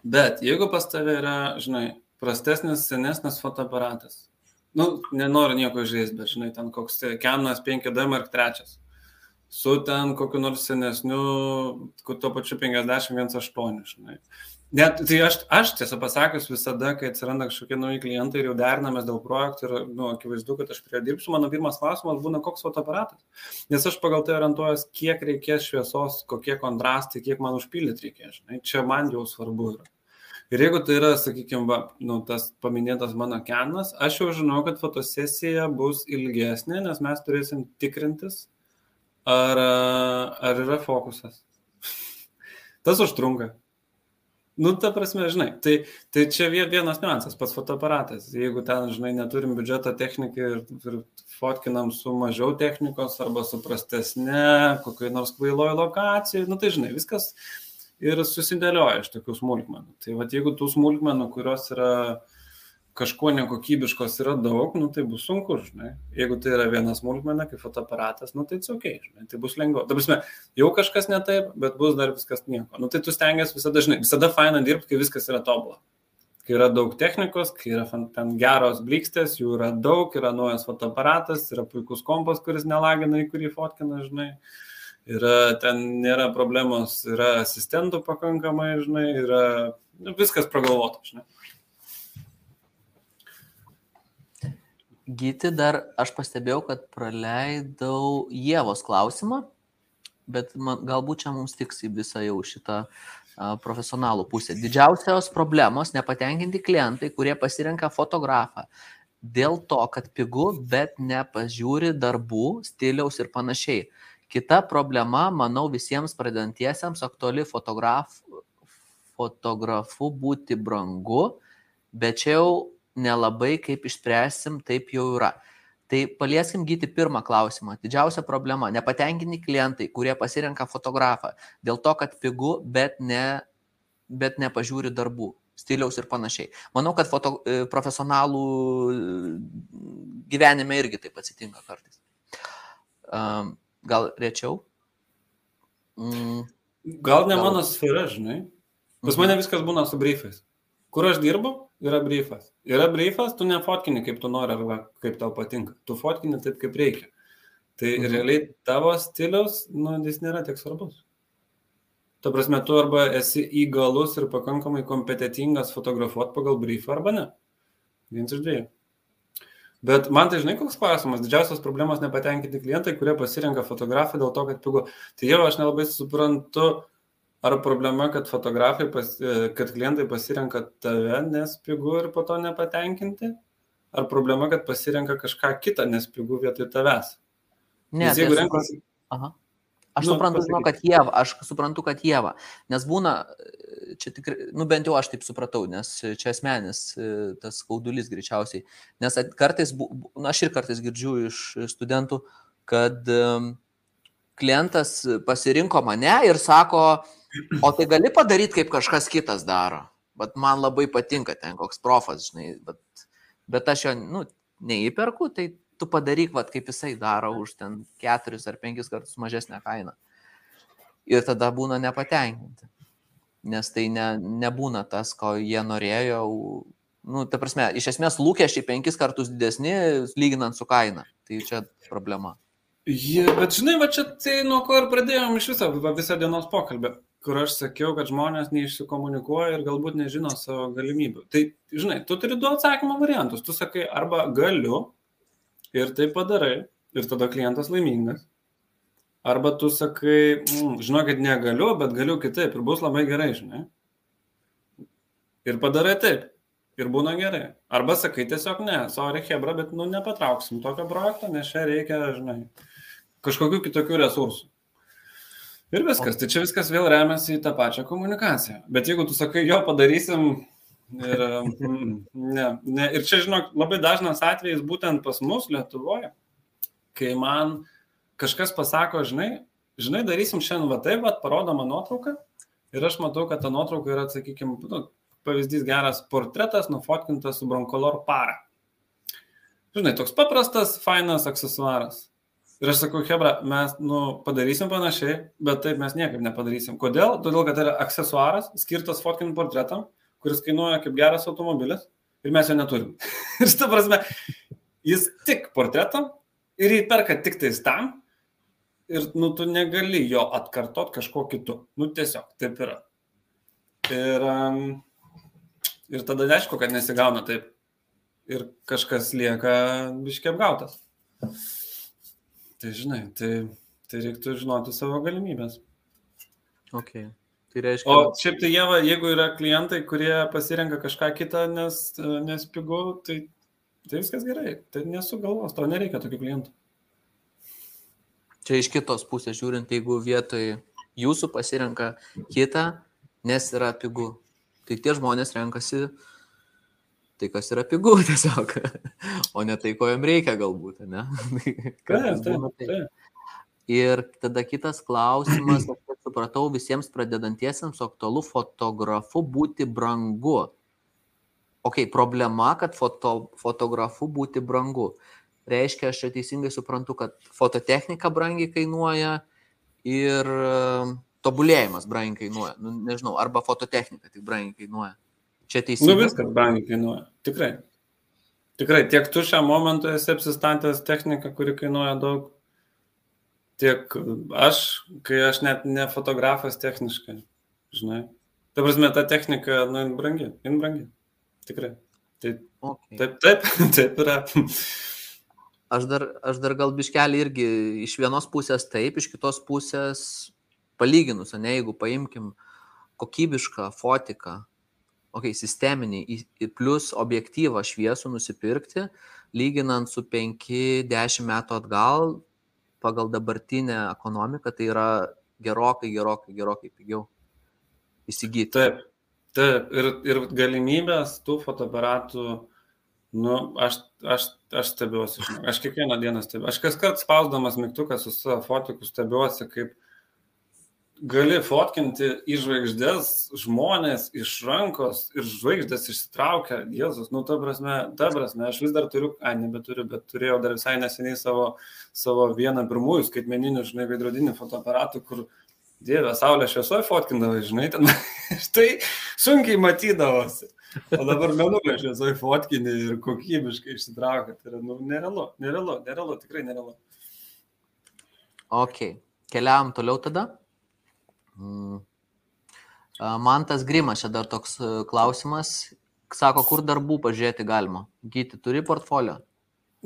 Bet jeigu pas tave yra, žinai, prastesnis, senesnis fotoaparatas, nu, nenoriu nieko žaisti, bet, žinai, ten koks Kenas 5D Mark III, su ten kokiu nors senesniu, tuo pačiu 51.8, žinai. Net, tai aš, aš tiesą pasakius visada, kai atsiranda kažkokie nauji klientai ir jau derinamės dėl projektų ir, nu, akivaizdu, kad aš prie dirbsiu, mano pirmas klausimas būna, koks fotoaparatas. Nes aš pagal tai orientuojas, kiek reikės šviesos, kokie kontrastai, kiek man užpildyti reikės. Žinai, čia man jau svarbu yra. Ir jeigu tai yra, sakykime, va, nu, tas paminėtas mano kenas, aš jau žinau, kad fotosesija bus ilgesnė, nes mes turėsim tikrintis, ar, ar yra fokusas. [laughs] tas užtrunka. Nu, ta prasme, žinai, tai, tai čia vienas niuansas, pats fotoaparatas. Jeigu ten, žinai, neturim biudžeto technikai ir, ir fotkinam su mažiau technikos arba su prastesne, kokiai nors kvailoje lokacijai, nu tai, žinai, viskas ir susidėlioja iš tokių smulkmenų. Tai vad, jeigu tų smulkmenų, kurios yra kažko nekokybiškos yra daug, nu, tai bus sunku, žinai. Jeigu tai yra vienas smulkmena, kaip fotoaparatas, nu, tai atsakai, žinai, tai bus lengviau. Ta prasme, jau kažkas ne taip, bet bus dar viskas nieko. Nu, tai tu stengiasi visada, žinai, visada faina dirbti, kai viskas yra tobulą. Kai yra daug technikos, kai yra ten geros blikstės, jų yra daug, yra naujas fotoaparatas, yra puikus kompas, kuris nelagina, į kurį fotkina, žinai. Yra, ten nėra problemos, yra asistentų pakankamai, žinai, yra nu, viskas pragalvota, žinai. Gyti dar aš pastebėjau, kad praleidau Jėvos klausimą, bet man, galbūt čia mums tiks į visą jau šitą profesionalų pusę. Didžiausios problemos nepatenkinti klientai, kurie pasirenka fotografą dėl to, kad pigu, bet nepažiūri darbų, stiliaus ir panašiai. Kita problema, manau, visiems pradedantiesiems aktuali fotograf, fotografu būti brangu, bet čia jau nelabai kaip išspręsim, taip jau yra. Tai palieskim gyti pirmą klausimą. Didžiausia problema - nepatenkini klientai, kurie pasirenka fotografą dėl to, kad pigu, bet, ne, bet nepažiūri darbų, stiliaus ir panašiai. Manau, kad foto, e, profesionalų e, gyvenime irgi taip atsitinka kartais. Gal rečiau? Mm. Gal ne mano sfera, žinai. Pas mane viskas būna su briefais. Kur aš dirbu, yra briefas. Yra briefas, tu nefotkini kaip tu nori arba kaip tau patinka. Tu fotkini taip, kaip reikia. Tai mhm. realiai tavo stilius, nu, jis nėra tiek svarbus. Ta prasme, tu arba esi įgalus ir pakankamai kompetitingas fotografuoti pagal briefą arba ne. Vienas iš dviejų. Bet man tai žinai, koks klausimas, didžiausias problemas nepatenkinti klientai, kurie pasirenka fotografiją dėl to, kad pigu. Tai jau aš nelabai suprantu, Ar problema, kad fotografai, pas, e, kad klientai pasirenka tave, nes pigu ir po to nepatenkinti? Ar problema, kad pasirenka kažką kitą, nes pigu vietoj tavęs? Ne, nes jeigu tai renkasi... Aš nu, suprantu, žinau, kad Jėva, aš suprantu, kad Jėva, nes būna, čia tikrai, nu bent jau aš taip supratau, nes čia asmenis e, tas skaudulys greičiausiai, nes kartais, na aš ir kartais girdžiu iš studentų, kad klientas pasirinko mane ir sako, O tai gali padaryti, kaip kažkas kitas daro. Bet man labai patinka ten koks profas, žinai, bet, bet aš jo, nu, neįperku, tai tu padaryk, vat, kaip jisai daro už ten keturis ar penkis kartus mažesnę kainą. Ir tada būna nepatenkinti. Nes tai ne, nebūna tas, ko jie norėjo. Nu, ta prasme, iš esmės lūkesčiai penkis kartus didesni, lyginant su kaina. Tai čia problema. Ja, bet žinai, va čia tai nuo ko ir pradėjom iš viso, visą dienos pokalbį kur aš sakiau, kad žmonės neišsikomunikuoja ir galbūt nežino savo galimybių. Tai, žinai, tu turi du atsakymo variantus. Tu sakai, arba galiu ir tai padarai ir tada klientas laimingas. Arba tu sakai, mm, žinau, kad negaliu, bet galiu kitaip ir bus labai gerai, žinai. Ir padarai taip. Ir būna gerai. Arba sakai tiesiog ne, sorry, Hebra, bet nu nepatrauksim tokio projekto, nes čia reikia, žinai, kažkokių kitokių resursų. Ir viskas, tai čia viskas vėl remiasi į tą pačią komunikaciją. Bet jeigu tu sakai, jo padarysim ir, mm, ne, ne, ir čia, žinok, labai dažnas atvejis būtent pas mus Lietuvoje, kai man kažkas pasako, žinai, žinai, darysim šiandien va taip, va, parodo man nuotrauką ir aš matau, kad ta nuotrauka yra, sakykime, nu, pavyzdys geras portretas nufotkintas su bronkolor para. Žinai, toks paprastas, fainas aksesuaras. Ir aš sakau, Hebra, mes nu, padarysim panašiai, bet taip mes niekaip nepadarysim. Kodėl? Todėl, kad tai yra aksesuaras skirtas fotkinti portretam, kuris kainuoja kaip geras automobilis ir mes jo neturim. [laughs] ir šitą prasme, jis tik portretam ir jį perka tik tais tam ir nu, tu negali jo atkartot kažko kitu. Nu tiesiog, taip yra. Ir, um, ir tada aišku, kad nesigauna taip. Ir kažkas lieka biškiai apgautas. Tai žinai, tai, tai reiktų žinoti savo galimybės. Okay. Tai reiškia... O šiaip tai jie, jeigu yra klientai, kurie pasirenka kažką kitą, nes, nes pigu, tai, tai viskas gerai. Tai nesugalvos, to nereikia tokių klientų. Čia iš kitos pusės žiūrint, jeigu vietoj jūsų pasirenka kitą, nes yra pigu, tai tie žmonės renkasi tai, kas yra pigu [laughs] tiesiog, o ne tai, ko jam reikia galbūt, ne? [laughs] Taip, taip, taip. Ir tada kitas klausimas, aš supratau, visiems pradedantiesiems aktualu fotografu būti brangu. Ok, problema, kad foto, fotografu būti brangu. Reiškia, aš čia teisingai suprantu, kad fototechnika brangiai kainuoja ir e, tobulėjimas brangiai kainuoja. Nu, nežinau, arba fototechnika tik brangiai kainuoja. Čia teisingai. Nu viskas brangiai kainuoja. Tikrai. Tikrai, tiek tu šiam momentui esi apsistatęs techniką, kuri kainuoja daug, tiek aš, kai aš net ne fotografas techniškai, žinai. Ta prasme, ta technika, nu, brangi, jin brangi. Tikrai. Taip, Okay. taip, taip, [laughs] taip yra. Aš dar, aš dar gal biškelį irgi iš vienos pusės taip, iš kitos pusės palyginus, ne, jeigu paimkim kokybišką fotiką, okay, sisteminį, plus objektyvą šviesų nusipirkti, lyginant su 5-10 metų atgal, pagal dabartinę ekonomiką, tai yra gerokai, gerokai, gerokai pigiau įsigyti. Taip, taip. Ir, ir galimybės tų fotoaparatų, nu, aš, aš, aš stebiuosi. Aš kiekvieną dieną stebiuosi. Aš kas kart spausdamas mygtuką su savo fotiku stebiuosi, kaip gali fotkinti į žvaigždės žmonės iš rankos ir žvaigždės išsitraukia. Jėzus, nu, ta prasme, ta prasme, aš vis dar turiu, ai, nebeturiu, bet turėjau dar visai neseniai savo, savo vieną pirmųjų skaitmeninių, žinai, veidrodinių fotoaparatų, kur Dieve, saulė šviesoje fotkindavai, žinai, ten [laughs] štai sunkiai matydavosi. O dabar mėnulio šviesoje fotkini ir kokybiškai išsitraukia. Tai yra, nu, nerealu, nerealu, nerealu, tikrai nerealu. Ok, keliavam toliau tada. Mm. Man tas grimas, čia dar toks e, klausimas. Sako, kur darbų pažiūrėti galima. Gyti, turi portfolio?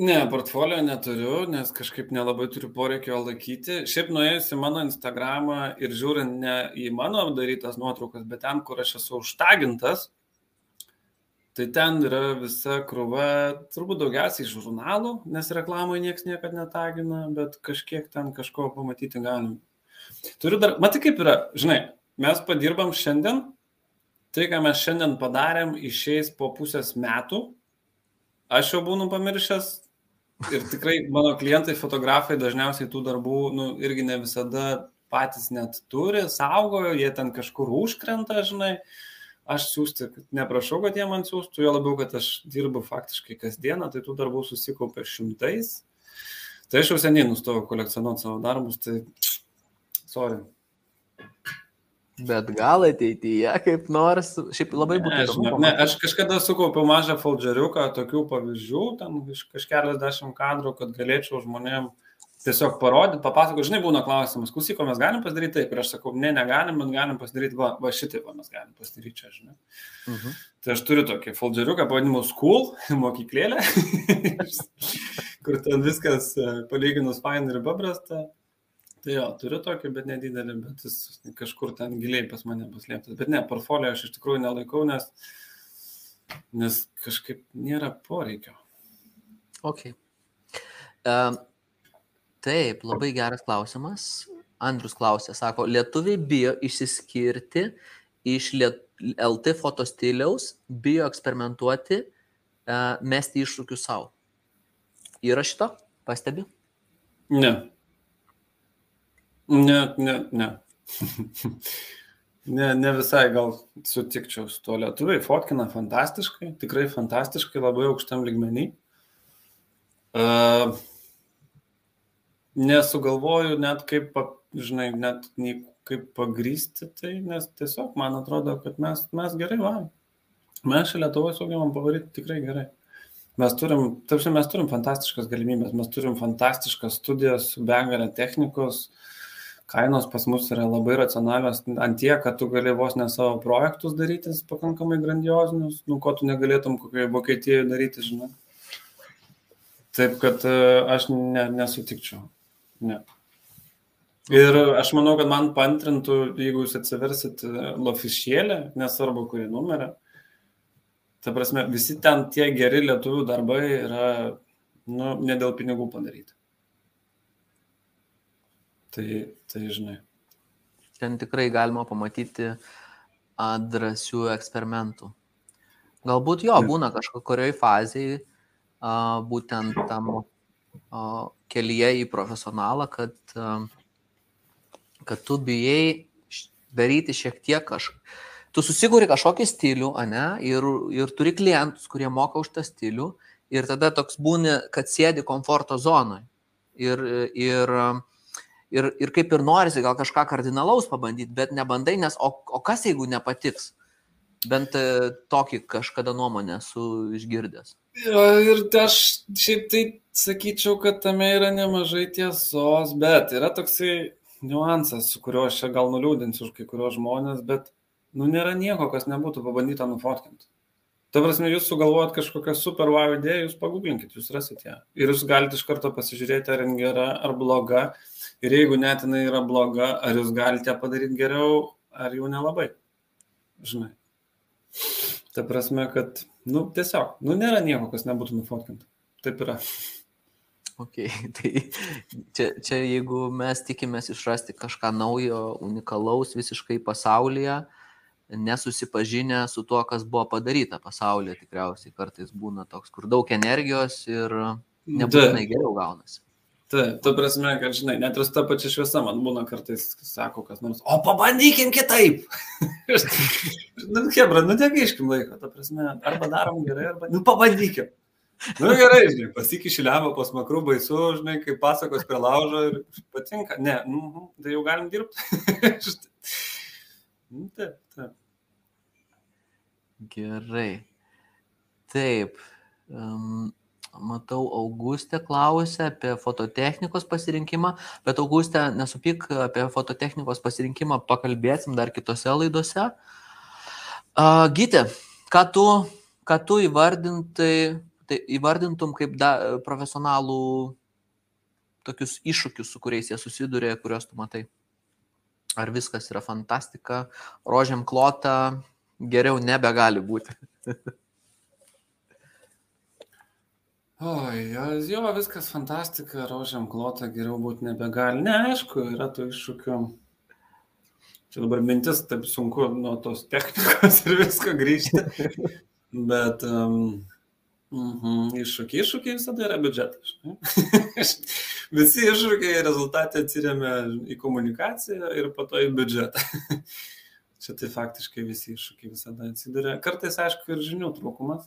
Ne, portfolio neturiu, nes kažkaip nelabai turiu poreikio laikyti. Šiaip nuėjus į mano Instagramą ir žiūrint ne į mano darytas nuotraukas, bet ten, kur aš esu užtagintas, tai ten yra visa krūva, turbūt daugiausiai žurnalų, nes reklamoje niekas niekada netagina, bet kažkiek ten kažko pamatyti galim. Turiu dar, matai kaip yra, žinai, mes padirbam šiandien, tai ką mes šiandien padarėm, išeis po pusės metų, aš jau būnu pamiršęs ir tikrai mano klientai, fotografai dažniausiai tų darbų, nu, irgi ne visada patys net turi, saugojo, jie ten kažkur užkrenta, žinai. Aš siūsti, neprašau, kad jie man siūstų, jo labiau, kad aš dirbu faktiškai kasdieną, tai tų darbų susikaupė šimtais. Tai aš jau seniai nustojau kolekcionuoti savo darbus, tai sorry. Bet gal ateityje kaip nors, šiaip labai būtų Ne, įdomu žinok, ne, aš kažkada sukaupiau mažą foldžeriuką, tokių pavyzdžių, ten iš kažkeliasdešimt kadrų, kad galėčiau žmonėm tiesiog parodyti, papasakoti, žinai, būna klausimas, klausyk, mes galim pasidaryti taip, ir aš sakau, ne, negalim, bet galim pasidaryti, va, va šitaip, va, mes galim pasidaryti čia, žinai. Mhm. Tai aš turiu tokį foldžeriuką, pavadinimu School, [laughs] mokyklėlę, [laughs] kur ten viskas e, palyginus fain ir paprasta. Tai jo, turiu tokį, bet nedidelį, bet jis kažkur ten giliai pas mane paslėptas. Bet ne, portfolio aš iš tikrųjų nelaikau, nes, nes kažkaip nėra poreikio. Ok. Um, taip, labai geras klausimas. Andrius klausė, sako, lietuviai bijo išsiskirti iš liet... LT fotostiliaus, bijo eksperimentuoti, uh, mesti iššūkius savo. Yra šito? Pastebi? Ne. Ne, ne, ne. [laughs] ne, ne visai gal sutikčiau su tuo. Lietuviai fotkina fantastiškai, tikrai fantastiškai, labai aukštam ligmenį. Uh, nesugalvoju net kaip, žinai, net nei kaip pagrysti tai, nes tiesiog man atrodo, kad mes, mes gerai varom. Mes šią Lietuvą sugebam pavaryti tikrai gerai. Mes turim, tarsi mes turim fantastiškas galimybės, mes turim fantastiškas studijas su begalė technikos, kainos pas mus yra labai racionalios, ant tiek, kad tu gali vos ne savo projektus darytis pakankamai grandiozinius, nu ko tu negalėtum kokioje Vokietijoje daryti, žinai. Taip, kad e, aš ne, nesutikčiau. Ne. Ir aš manau, kad man pantrintų, jeigu jūs atsiversit lofišėlę, nesvarbu kurį numerį, ta prasme, visi ten tie geri lietuvių darbai yra, nu, ne dėl pinigų padaryti. Tai, tai žinai. Ten tikrai galima pamatyti drąsių eksperimentų. Galbūt jo, būna kažkokioj fazėje, būtent tam kelyje į profesionalą, kad, a, kad tu bijai daryti šiek tiek kaž, tu susikūri kažkokį stilių, ne, ir, ir turi klientus, kurie moka už tą stilių, ir tada toks būni, kad sėdi komforto zonoje. Ir, ir, ir, ir kaip ir norisi gal kažką kardinalaus pabandyti, bet nebandai, nes o, o kas jeigu nepatiks? Bent e, tokį kažkada nuomonę esu išgirdęs. Ir aš šiaip tai sakyčiau, kad tame yra nemažai tiesos, bet yra toksai niuansas, su kuriuo aš čia gal nuliūdinsiu už kai kurios žmonės, bet nu nėra nieko, kas nebūtų pabandyta nufotkinti. Ta prasme, jūs sugalvojat kažkokią super wow idėją, jūs pagublinkit, jūs rasit ją. Ir jūs galite iš karto pasižiūrėti, ar jin gera, ar bloga. Ir jeigu net jinai yra bloga, ar jūs galite padaryti geriau, ar jau nelabai. Žinai. Ta prasme, kad, nu, tiesiog, nu, nėra nieko, kas nebūtų nufotkinta. Taip yra. Ok, [laughs] tai čia, čia jeigu mes tikimės išrasti kažką naujo, unikalaus visiškai pasaulyje, nesusipažinę su tuo, kas buvo padaryta pasaulyje, tikriausiai kartais būna toks, kur daug energijos ir nebūtinai geriau gaunasi. Taip, tu prasme, kad žinai, net ir ta pačia šviesa man būna kartais, sako kas nors, o pabandykim kitaip. [laughs] nu, Hebra, nu negaiškim laiko, ta prasme, arba darom gerai, arba, nu pabandykim. Nu gerai, žinai, pasikiši lemą pas makrų baisu, žinai, kaip pasakos prie laužo ir patinka. Ne, nu, tai jau galim dirbti. [laughs] nu, taip, taip. Gerai. Taip. Um, matau, Augustė klausė apie fototechnikos pasirinkimą, bet Augustė, nesupyk apie fototechnikos pasirinkimą, pakalbėsim dar kitose laidose. Uh, Gyti, ką tu, ką tu įvardintai tai įvardintum kaip da, profesionalų tokius iššūkius, su kuriais jie susiduria, kuriuos tu matai? Ar viskas yra fantastika, rožiam klota, geriau nebegali būti? [laughs] Oi, jo, viskas fantastika, rožiam klota, geriau būti nebegali. Ne, aišku, yra tų iššūkių. Čia dabar mintis, taip sunku nuo tos technikos [laughs] ir visko grįžti. [laughs] Bet um, Mhm, iššūkiai. Iššūkiai visada yra biudžetas. [laughs] Visi iššūkiai rezultatė atsiriamia į komunikaciją ir po to į biudžetą. [laughs] Čia tai faktiškai visi iššūkiai visada atsiduria. Kartais, aišku, ir žinių trūkumas.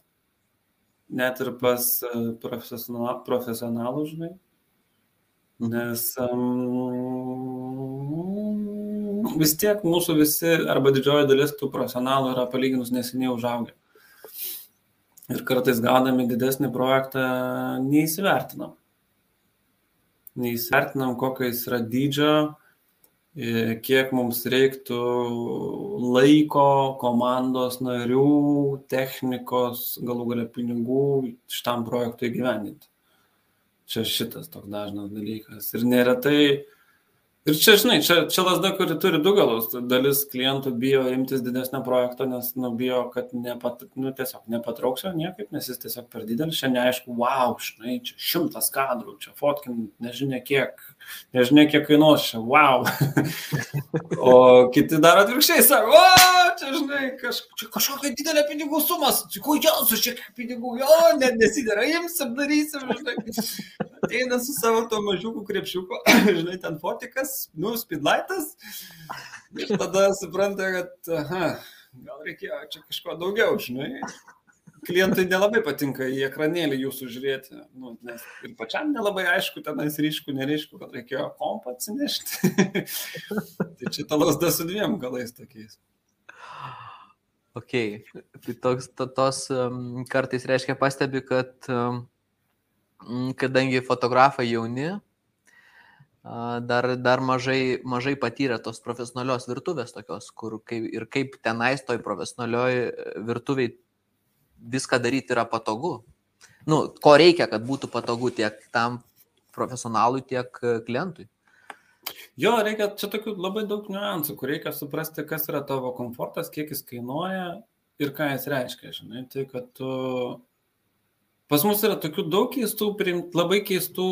Net ir pas e, profesionalų, žinai. Mhm. Nes um, vis tiek mūsų visi arba didžioji dalis tų profesionalų yra palyginus neseniai užaugę ir kartais gaudami didesnį projektą neįsivertinam. Neįsivertinam, kokio jis yra dydžio, e, kiek mums reiktų laiko, komandos narių, technikos, galų galia pinigų šitam projektui įgyvendinti. Čia šitas toks dažnas dalykas. Ir neretai Ir čia, žinai, čia, čia lasda, kuri turi du galus. Dalis klientų bijo imtis didesnio projekto, nes nu, bijo, kad nepat, nu, tiesiog nepatrauksiu niekaip, nes jis tiesiog per didelis. Šiandien neaišku, wow, žinai, čia šimtas kadrų, čia fotkin, nežinia kiek, nežinia kiek kainuos čia, wow. [laughs] o kiti daro atvirkščiai, sako, o, čia, žinai, kaž, čia kažkokia didelė pinigų sumas, čia kodėl čia kiek pinigų, jo, net nesidara, imsim, darysim, žinai. Ateina su savo to mažiuku krepšiuku, [clears throat] žinai, ten fotikas nu, speedlightas. Ir tada supranta, kad, aha, gal reikėjo čia kažko daugiau, žinai. Klientui nelabai patinka į ekranėlį jūsų žiūrėti, nu, nes ir pačiam nelabai aišku, tenais ryškų, neryškų, kad reikėjo kompą atsinešti. [laughs] tai čia ta lasda su dviem galais tokiais. Ok, tai toks, to, tos um, kartais reiškia pastebi, kad um, kadangi fotografai jauni, dar, dar mažai, mažai patyrė tos profesionalios virtuvės tokios, kur kaip, ir kaip tenais toj profesionalioj e, virtuviai viską daryti yra patogu. Nu, ko reikia, kad būtų patogu tiek tam profesionalui, tiek e, klientui. Jo, reikia čia tokių labai daug niuansų, kur reikia suprasti, kas yra tavo komfortas, kiek jis kainuoja ir ką jis reiškia, žinai. Tai, kad tu... Pas mus yra tokių daug keistų, labai keistų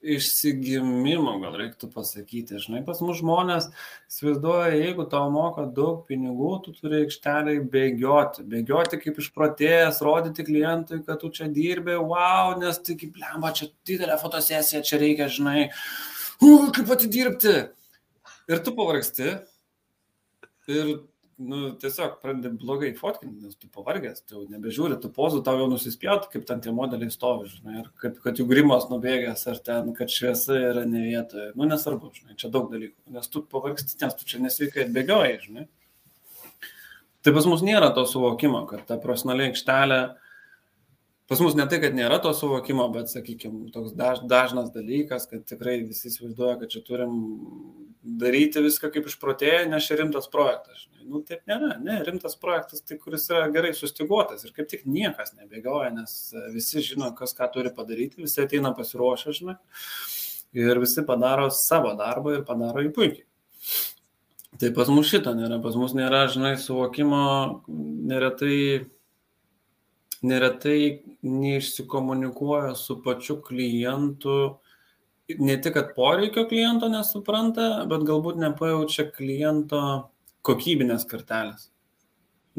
išsigimimo, gal reiktų pasakyti. Žinai, pas mus žmonės įsivaizduoja, jeigu tau moka daug pinigų, tu turi aikšteliai bėgioti. Bėgioti kaip išprotėjęs, rodyti klientui, kad tu čia dirbi, wow, nes tai kaip lemba, čia didelė fotosesija, čia reikia, žinai, uh, kaip atidirbti. Ir tu pavargsti. Ir nu, tiesiog pradedi blogai fotkinti, nes tu pavargęs, tu nebežiūri, tu pozų tau jau nusispjaut, kaip ten tie modeliai stovi, žinai, ir kaip, kad jų grimos nubėgęs, ar ten, kad šviesa yra ne vietoje. Nu, nesvarbu, žinai, čia daug dalykų, nes tu pavargsti, nes tu čia nesveikai atbėgioji, žinai. Tai pas mus nėra to suvokimo, kad ta profesionali aikštelė, pas mus ne tai, kad nėra to suvokimo, bet, sakykime, toks daž, dažnas dalykas, kad tikrai visi įsivaizduoja, kad čia turim daryti viską kaip išprotėję, nes čia rimtas projektas. Žinai. Nu, taip nėra, ne, rimtas projektas, tai kuris yra gerai sustiguotas ir kaip tik niekas nebėgioja, nes visi žino, kas ką turi padaryti, visi ateina pasiruošę, žinai, ir visi padaro savo darbą ir padaro jį puikiai. Tai pas mus šito nėra, pas mus nėra, žinai, suvokimo, neretai, neretai neišsikomunikuoja su pačiu klientu, ne tik, kad poreikio kliento nesupranta, bet galbūt nepajaučia kliento kokybinės kartelės.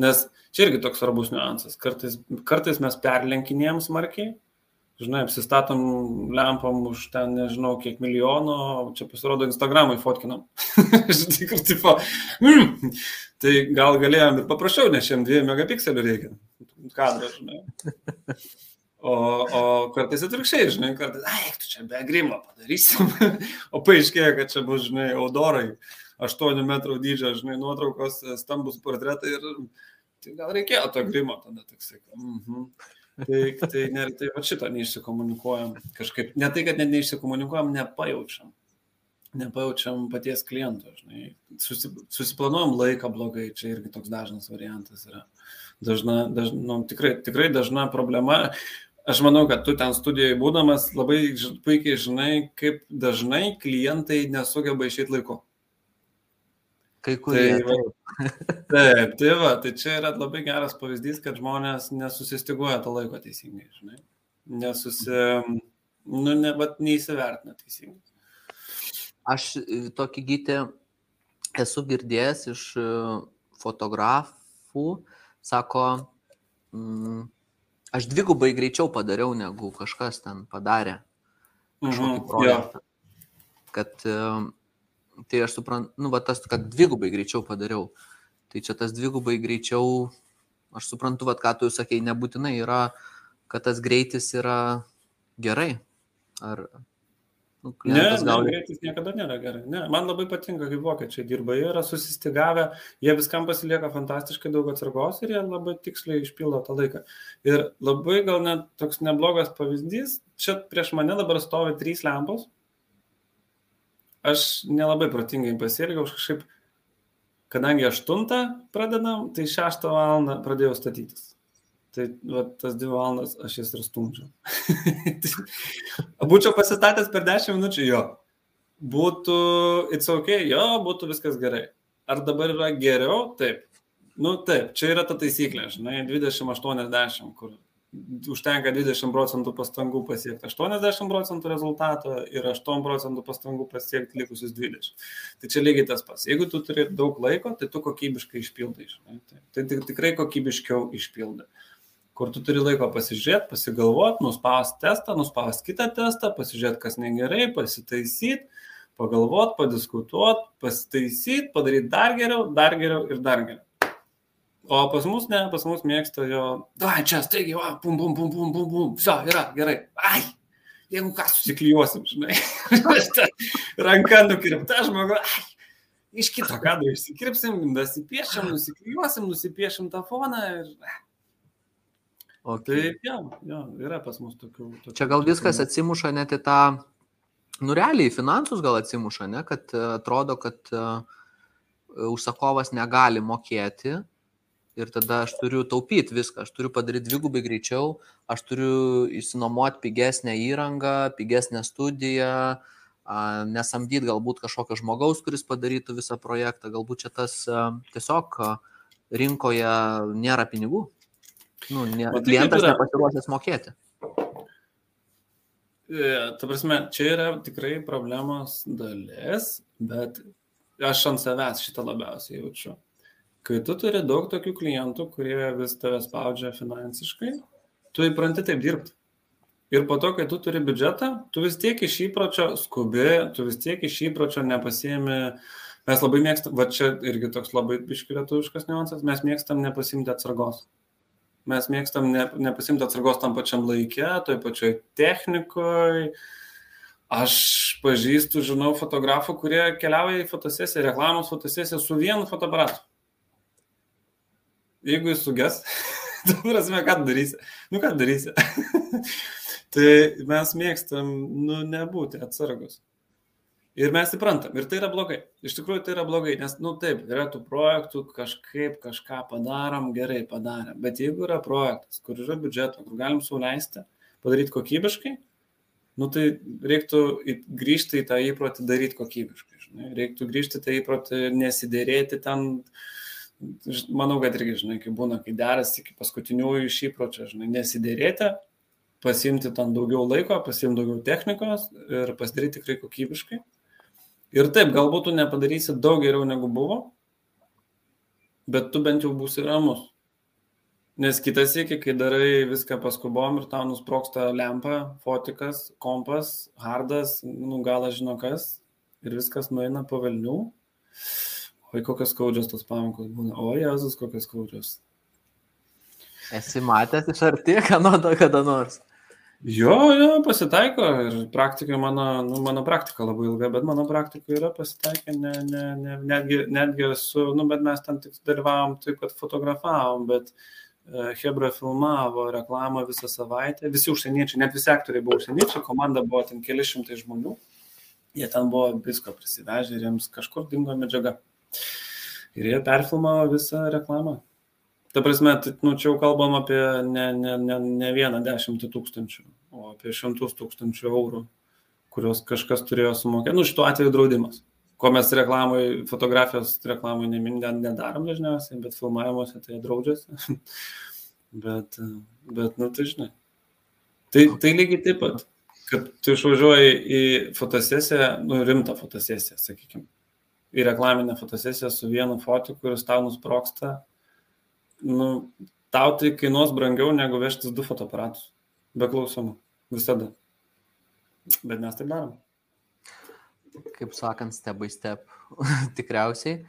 Nes čia irgi toks svarbus niuansas. Kartais, kartais mes perlenkinėjom smarkiai, žinai, apsistatom lempam už ten, nežinau, kiek milijonų, čia pasirodo Instagramui fotkinam. [laughs] žinai, kur tipo, mm, tai gal galėjom ir paprasčiau, nes šiam 2 megapikselių reikia. Kadrą, žinai. O, o kartais atvirkščiai, žinai, kartais, ai, tu čia be grimo padarysim. [laughs] o paaiškėjo, kad čia bus, žinai, audorai, 8 metrų dydžio, žinai, nuotraukos, stambus portretai ir tai gal reikėjo to grimo tada, tik sakai. Mhm. Tai, tai, ne, tai va šito neišsikomunikuojam kažkaip. Ne tai, kad net neišsikomunikuojam, nepajaučiam. Nepajaučiam paties kliento, žinai. Susi, susiplanuojam laiką blogai, čia irgi toks dažnas variantas yra. Dažna, daž, nu, tikrai, tikrai dažna problema. Aš manau, kad tu ten studijoje būdamas labai puikiai žinai, kaip dažnai klientai nesugeba išėti laiku. Kai kurie. Tai, va, [laughs] taip, tai va, tai čia yra labai geras pavyzdys, kad žmonės nesusistiguoja to laiko teisingai, žinai. Nesusi, nu, ne, bet neįsivertina teisingai. Aš e, tokį gytį esu girdėjęs iš e, fotografų, sako, mm, aš dvigubai greičiau padariau, negu kažkas ten padarė Mhm, projektą. Kad e, tai aš suprantu, nu, va tas, kad dvigubai greičiau padariau. Tai čia tas dvigubai greičiau, aš suprantu, va ką tu sakei, nebūtinai yra, kad tas greitis yra gerai. Ar, nu, Ne, gali. greitis niekada nėra gerai. Ne, man labai patinka, kaip vokiečiai dirba. Jie yra susistigavę, jie viskam pasilieka fantastiškai daug atsargos ir jie labai tiksliai išpildo tą laiką. Ir labai gal net toks neblogas pavyzdys, čia prieš mane dabar stovi trys lempos. Aš nelabai protingai pasielgiau, aš kažkaip, kadangi aštuntą pradedam, tai šeštą valandą pradėjau statytis. Tai va, tas dvi valandas aš jas ir stumdžiau. [laughs] Būčiau pasistatęs per 10 minučių, jo. Būtų, it's ok, jo, būtų viskas gerai. Ar dabar yra geriau? Taip. Nu taip, čia yra ta taisyklė, žinai, 20-80, kur užtenka 20 procentų pastangų pasiekti 80 procentų rezultato ir 8 procentų pastangų pasiekti likusius 20. Tai čia lygiai tas pats. Jeigu tu turi daug laiko, tai tu kokybiškai išpildai. Žinai. Tai, tai tik- tikrai kokybiškiau išpildai. Kur tu turi laiko pasižiūrėti, pasigalvoti, nuspausti testą, nuspausti kitą testą, pasižiūrėti, kas negerai, pasitaisyti, pagalvoti, padiskutuoti, pasitaisyti, padaryti dar geriau, dar geriau ir dar geriau. O pas mus ne, pas mus mėgsta jo, da, čia staigiai, va, pum, pum, pum, pum, pum, pum, viso, yra, gerai. Ai, jeigu ką susiklijuosim, žinai. [laughs] Ranka nukirpta, žmogu, ai, iš kito kadro išsikirpsim, nusipiešim, nusiklijuosim, nusipiešim tą foną ir... Okay. Tai, jo, jo, yra pas mus tokių. tokių Čia gal viskas atsimuša net į tą, nu realiai, finansus gal atsimuša, ne, kad e, atrodo, kad uh, užsakovas negali mokėti ir tada aš turiu taupyti viską, aš turiu padaryti dvigubai greičiau, aš turiu įsinuomoti pigesnę įrangą, pigesnę studiją, nesamdyti galbūt kažkokio žmogaus, kuris padarytų visą projektą, galbūt čia tas uh, tiesiog rinkoje nėra pinigų. Nu, ne, tai klientas yra? nepasiruošęs mokėti. E, Ta prasme, čia yra tikrai problemos dalis, bet aš ant savęs šitą labiausiai jaučiu. Kai tu turi daug tokių klientų, kurie vis tave spaudžia finansiškai, tu įpranti taip dirbti. Ir po to, kai tu turi biudžetą, tu vis tiek iš įpročio skubi, tu vis tiek iš įpročio nepasiemi Mes labai mėgstam, va čia irgi toks labai biški lietuviškas niuansas, mes mėgstam nepasimti atsargos. Mes mėgstam ne, nepasimti atsargos tam pačiam laikė, toj pačioj technikoje. Aš pažįstu, žinau, fotografų, kurie keliauja į fotosesiją, reklamos fotosesiją su vienu fotoaparatu. Jeigu jis suges, [laughs] tu prasme, ką darysi? Nu, ką darysi? [laughs] tai mes mėgstam, nu, nebūti atsargus. Ir mes įprantam, ir tai yra blogai. Iš tikrųjų tai yra blogai, nes, nu taip, yra tų projektų, kažkaip kažką padarom, gerai padarėm. Bet jeigu yra projektas, kur yra biudžeto, kur galim sauliaisti, padaryti kokybiškai, nu tai reiktų grįžti į tą įprotį daryti kokybiškai. Žinai. Reiktų grįžti į tą įprotį, nesidėrėti ten. Manau, kad irgi, žinai, kai būna, kai deras iki paskutiniųjų iš įpročio, žinai, nesidėrėti, pasimti ten daugiau laiko, pasimti daugiau technikos ir pasidaryti tikrai kokybiškai. Ir taip, galbūt tu nepadarysi daug geriau negu buvo, bet tu bent jau būsi ramus. Nes kitas iki, kai darai viską paskubom ir tau nusproksta lempa, fotikas, kompas, hardas, nu galas žino kas, ir viskas nueina po velnių. Oi, kokios skaudžios tos pamokos būna. O, Jėzus, kokios skaudžios. Esi matęs iš arti, ką [laughs] nuodo kada nors. Jo, jo, pasitaiko ir praktika mano, nu, mano praktika labai ilga, bet mano praktika yra pasitaikę, ne, ne, ne, netgi, netgi su, nu, bet mes ten tik dalyvavom taip, kad fotografavom, bet uh, Hebra filmavo reklamą visą savaitę, visi užsieniečiai, net visi aktoriai buvo užsieniečiai, komanda buvo ten keli šimtai žmonių, jie ten buvo visko prisivežę ir jiems kažkur dingo medžiaga. Ir jie perfilmavo visą reklamą. Ta prasme, nu, čia jau kalbam apie ne, ne, ne, ne vieną dešimtį tūkstančių, o apie šimtus tūkstančių eurų, kuriuos kažkas turėjo sumokėti. Nu, šituo atveju draudimas. Ko mes reklamai, fotografijos reklamai nedarom dažniausiai, bet filmavimuose tai draudžiasi. [laughs] bet, bet, nu, tai žinai. Tai, tai lygiai taip pat, kad tu išvažiuoji į fotosesiją, nu, rimtą fotosesiją, sakykime, į reklaminę fotosesiją su vienu fotu, kuris tau nusproksta nu, tau tai kainuos brangiau negu vežtis du fotoaparatus. Be klausimų. Visada. Bet mes tai darom. Kaip sakant, step by step. [laughs] Tikriausiai.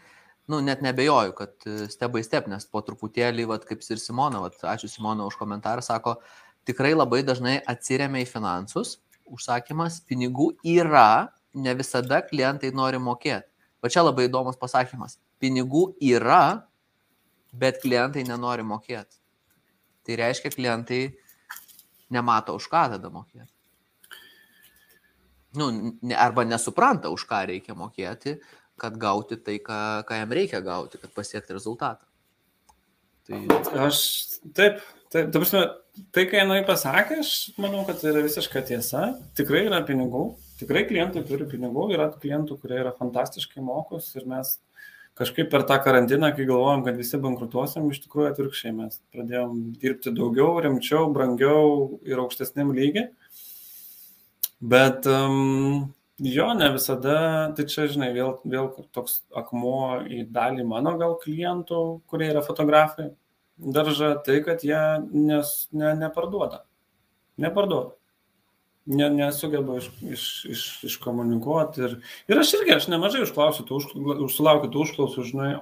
Nu, net nebejoju, kad e, step by step, nes po truputėlį, vat, kaip ir Simona, vat, ačiū Simona už komentarą, sako, tikrai labai dažnai atsiriamia į finansus, užsakymas, pinigų yra, ne visada klientai nori mokėti. Va čia labai įdomus pasakymas. Pinigų yra, bet klientai nenori mokėti. Tai reiškia, klientai nemato, už ką tada mokėti. Nu, ne, arba nesupranta, už ką reikia mokėti, kad gauti tai, ką, ką jam reikia gauti, kad pasiekti rezultatą. Tai... Aš taip, taip, ta prasme, tai, ką jinai pasakė, aš manau, kad tai yra visiška tiesa. Tikrai yra pinigų, tikrai klientai turi pinigų, yra klientų, kurie yra fantastiškai mokus ir mes kažkaip per tą karantiną, kai galvojom, kad visi bankrutuosim, iš tikrųjų atvirkščiai mes pradėjom dirbti daugiau, rimčiau, brangiau ir aukštesniam lygiai. Bet um, jo, ne visada, tai čia, žinai, vėl, vėl toks akmuo į dalį mano gal klientų, kurie yra fotografai, darža tai, kad jie nes, ne, neparduoda. Neparduoda ne, nesugeba iš, iš, iš, iškomunikuoti. Ir, ir aš irgi, aš nemažai užklausiu, tu už, užsulaukiu tų užklausų, žinai,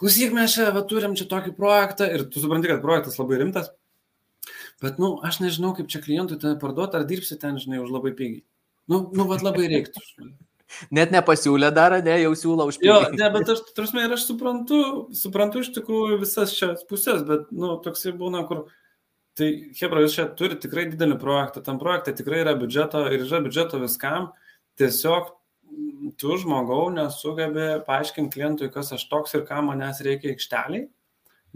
klausyk, mes čia va, turim čia tokį projektą ir tu supranti, kad projektas labai rimtas, bet, nu, aš nežinau, kaip čia klientui tą parduoti, ar dirbsi ten, žinai, už labai pigiai. Nu, nu, vad labai reiktų. Žinai. [laughs] Net nepasiūlė dar, ne, jau siūlo už pigiai. Jo, ne, bet aš, tarsi, [laughs] ir aš suprantu, suprantu iš tikrųjų visas šias pusės, bet, nu, toksai būna, kur, Tai, Hebra, jūs čia turite tikrai didelį projektą, tam projekte tikrai yra biudžeto ir yra biudžeto viskam, tiesiog tu žmogau nesugebė paaiškinti klientui, kas aš toks ir ką manęs reikia aikšteliai,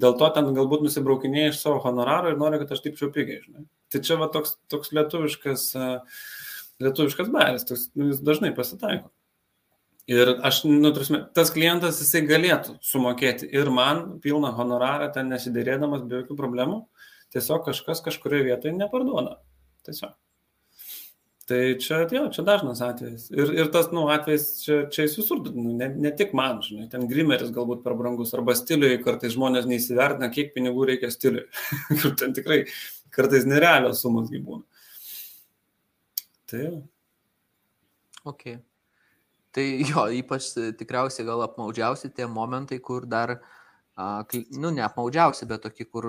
dėl to ten galbūt nusibraukinėjai iš savo honoraro ir nori, kad aš dirbčiau pigiai, žinai. Tai čia va toks, toks lietuviškas, lietuviškas bairis, toks, nu, jis dažnai pasitaiko. Ir aš, nu, trusme, tas klientas jisai galėtų sumokėti ir man pilną honorarą ten nesidėrėdamas be jokių problemų, tiesiog kažkas kažkurioje vietoje neparduoda. Tiesiog. Tai čia, jo, čia dažnas atvejis. Ir, ir tas, nu, atvejis čia, čia jis visur, nu, ne, ne tik man, žinai, ten grimeris galbūt per brangus, arba stiliui, kartais žmonės neįsivertina, kiek pinigų reikia stiliui. [laughs] Kur ten tikrai kartais nerealios sumos gyvūna. Tai jau. Ok. Tai jo, ypač tikriausiai gal apmaudžiausi tie momentai, kur dar, nu, ne apmaudžiausi, bet tokie, kur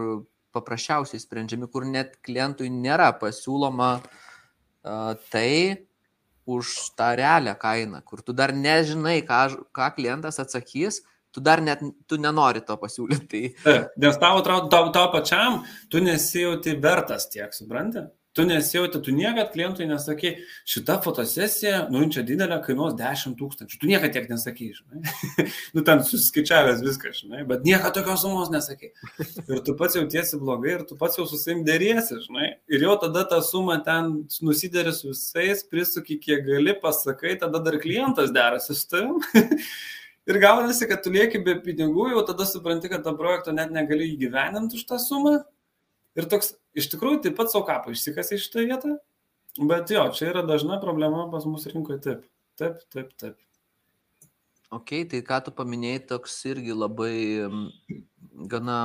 paprasčiausiai sprendžiami, kur net klientui nėra pasiūloma a, tai už tą realią kainą, kur tu dar nežinai, ką, ką klientas atsakys, tu dar net, tu nenori to pasiūlyti. [laughs] Tai... Nes tau atrodo, tau, tau pačiam, tu nesijauti vertas tiek, supranti? Tu nesijauti, tu niekad klientui nesakai, šita fotosesija, nu, čia didelė, kainuos 10 tūkstančių. Tu niekad tiek nesakai, žinai. [laughs] nu, ten susiskaičiavęs viską, žinai, bet niekad tokios sumos nesakai. Ir tu pats jautiesi blogai ir tu pats jau susim dėriesi, žinai. Ir jau tada tą sumą ten nusideri su visais, prisuki kiek gali, pasakai, tada dar klientas derasi su tavim. [laughs] Ir gaunasi, kad tu lieki be pinigų, jau tada supranti, kad to projekto net negali įgyveninti už tą sumą. Ir toks, iš tikrųjų, taip pat savo kapą išsikasi iš šitą vietą. Bet jo, čia yra dažna problema pas mus rinkoje. Taip, taip, taip, taip. Ok, tai ką tu paminėjai, toks irgi labai gana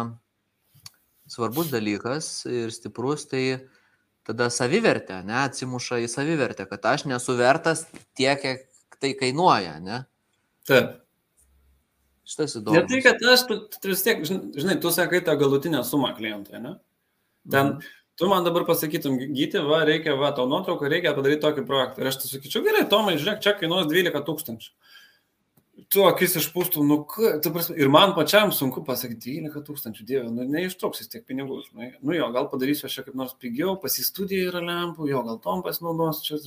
svarbus dalykas ir stiprus, tai tada savivertė, ne, atsimuša į savivertę, kad aš nesu vertas tiek, kiek tai kainuoja, ne? Taip. Šitas įdomu. Ne tai, kad aš, tu, tu vis tiek, žinai, tu sakai tą galutinę sumą klientui, ne? Ten, mhm. tu man dabar pasakytum, gyti, va, reikia, va, tau nuotrauką, reikia padaryti tokį projektą. Ir aš tu sakyčiau, gerai, Tomai, žiūrėk, čia kainuos 12 tūkstančių. Tu akis išpūstum, nu, tu prasme, ir man pačiam sunku pasakyti 12 tūkstančių, dieve, nu, neištruks jis tiek pinigų, žinai. Nu, jo, gal padarysiu aš čia kaip nors pigiau, pasistudija yra lempų, jo, gal tom pasinaudos čia.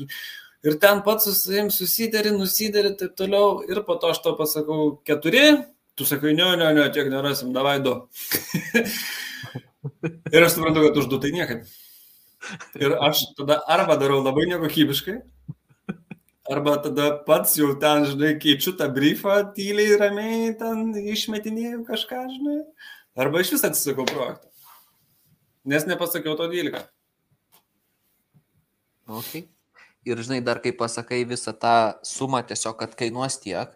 Ir ten pats su savim susideri, nusideri, taip toliau. Ir po to aš to pasakau keturi, Tu sakai, ne, ne, ne, tiek nerasim, davai du. [laughs] ir aš suprantu, kad už du tai niekaip. Ir aš tada arba darau labai nekokybiškai, arba tada pats jau ten, žinai, keičiu tą briefą, tyliai, ramiai, ten išmetinėjau kažką, žinai, arba iš vis atsisakau projektą. Nes nepasakiau to 12. Okay. Ir žinai, dar kai pasakai visą tą sumą tiesiog, kad kainuos tiek,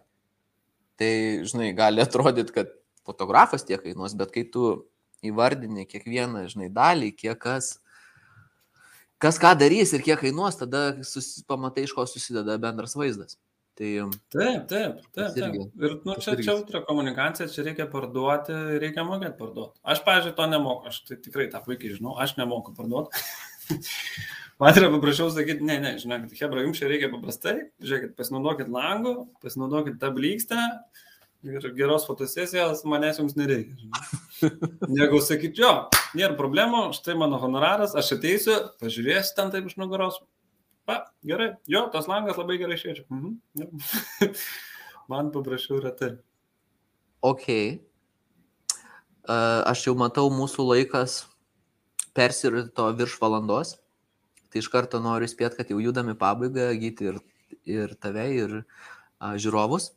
tai, žinai, gali atrodyti, kad fotografas tiek kainuos, bet kai tu įvardini kiekvieną, žinai, dalį, kiek kas, kas ką darys ir kiek kainuos, tada sus, pamatai, iš ko susideda bendras vaizdas. Tai, taip, taip, taip. taip. Irgi, ir nu, čia, čia ultra komunikacija, čia reikia parduoti, reikia mokėti parduoti. Aš, pažiūrėjau, to nemoku, aš tai tikrai tą puikiai žinau, aš nemoku parduoti. [laughs] Man yra paprašiau sakyti, ne, ne, žinokit, Hebra, jums čia reikia paprastai, žiūrėkit, pasinaudokit langų, pasinaudokit tą blykstę ir geros fotosesijos manęs jums nereikia. Negu sakyti, jo, nėra problemų, štai mano honoraras, aš ateisiu, pažiūrėsiu ten taip iš nugaros. Pa, gerai, jo, tas langas labai gerai šviečia. Mhm, ja. [laughs] Man paprašiau yra tai. Ok. Uh, aš jau matau, mūsų laikas persirito virš valandos. Tai iš karto noriu spėti, kad jau judame pabaigą, gyti ir, ir tave, ir a, žiūrovus.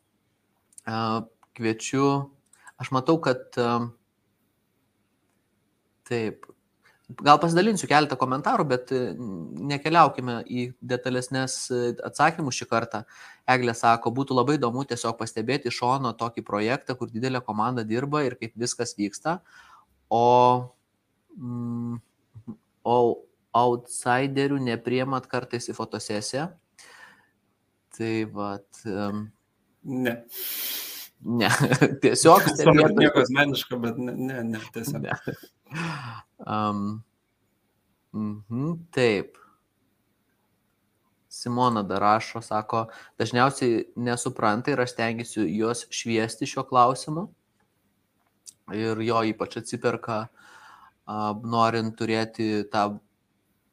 A, kviečiu, aš matau, kad taip, gal pasidalinsiu keletą komentarų, bet nekeliaukime į detalesnės atsakymus šį kartą. Eglė sako, būtų labai įdomu tiesiog pastebėti iš šono tokį projektą, kur didelė komanda dirba ir kaip viskas vyksta. O, mm, o outsiderių nepriemat kartais į fotosesiją. Tai vat. Um, ne. Ne, [laughs] tiesiog. Stebėtų nieko asmeniško, bet ne, ne, ne tiesiog. Ne. Um, -hmm, taip. Simona dar rašo, sako, dažniausiai nesupranta ir aš stengiuosi juos šviesti šiuo klausimu. Ir jo ypač atsiperka, norint turėti tą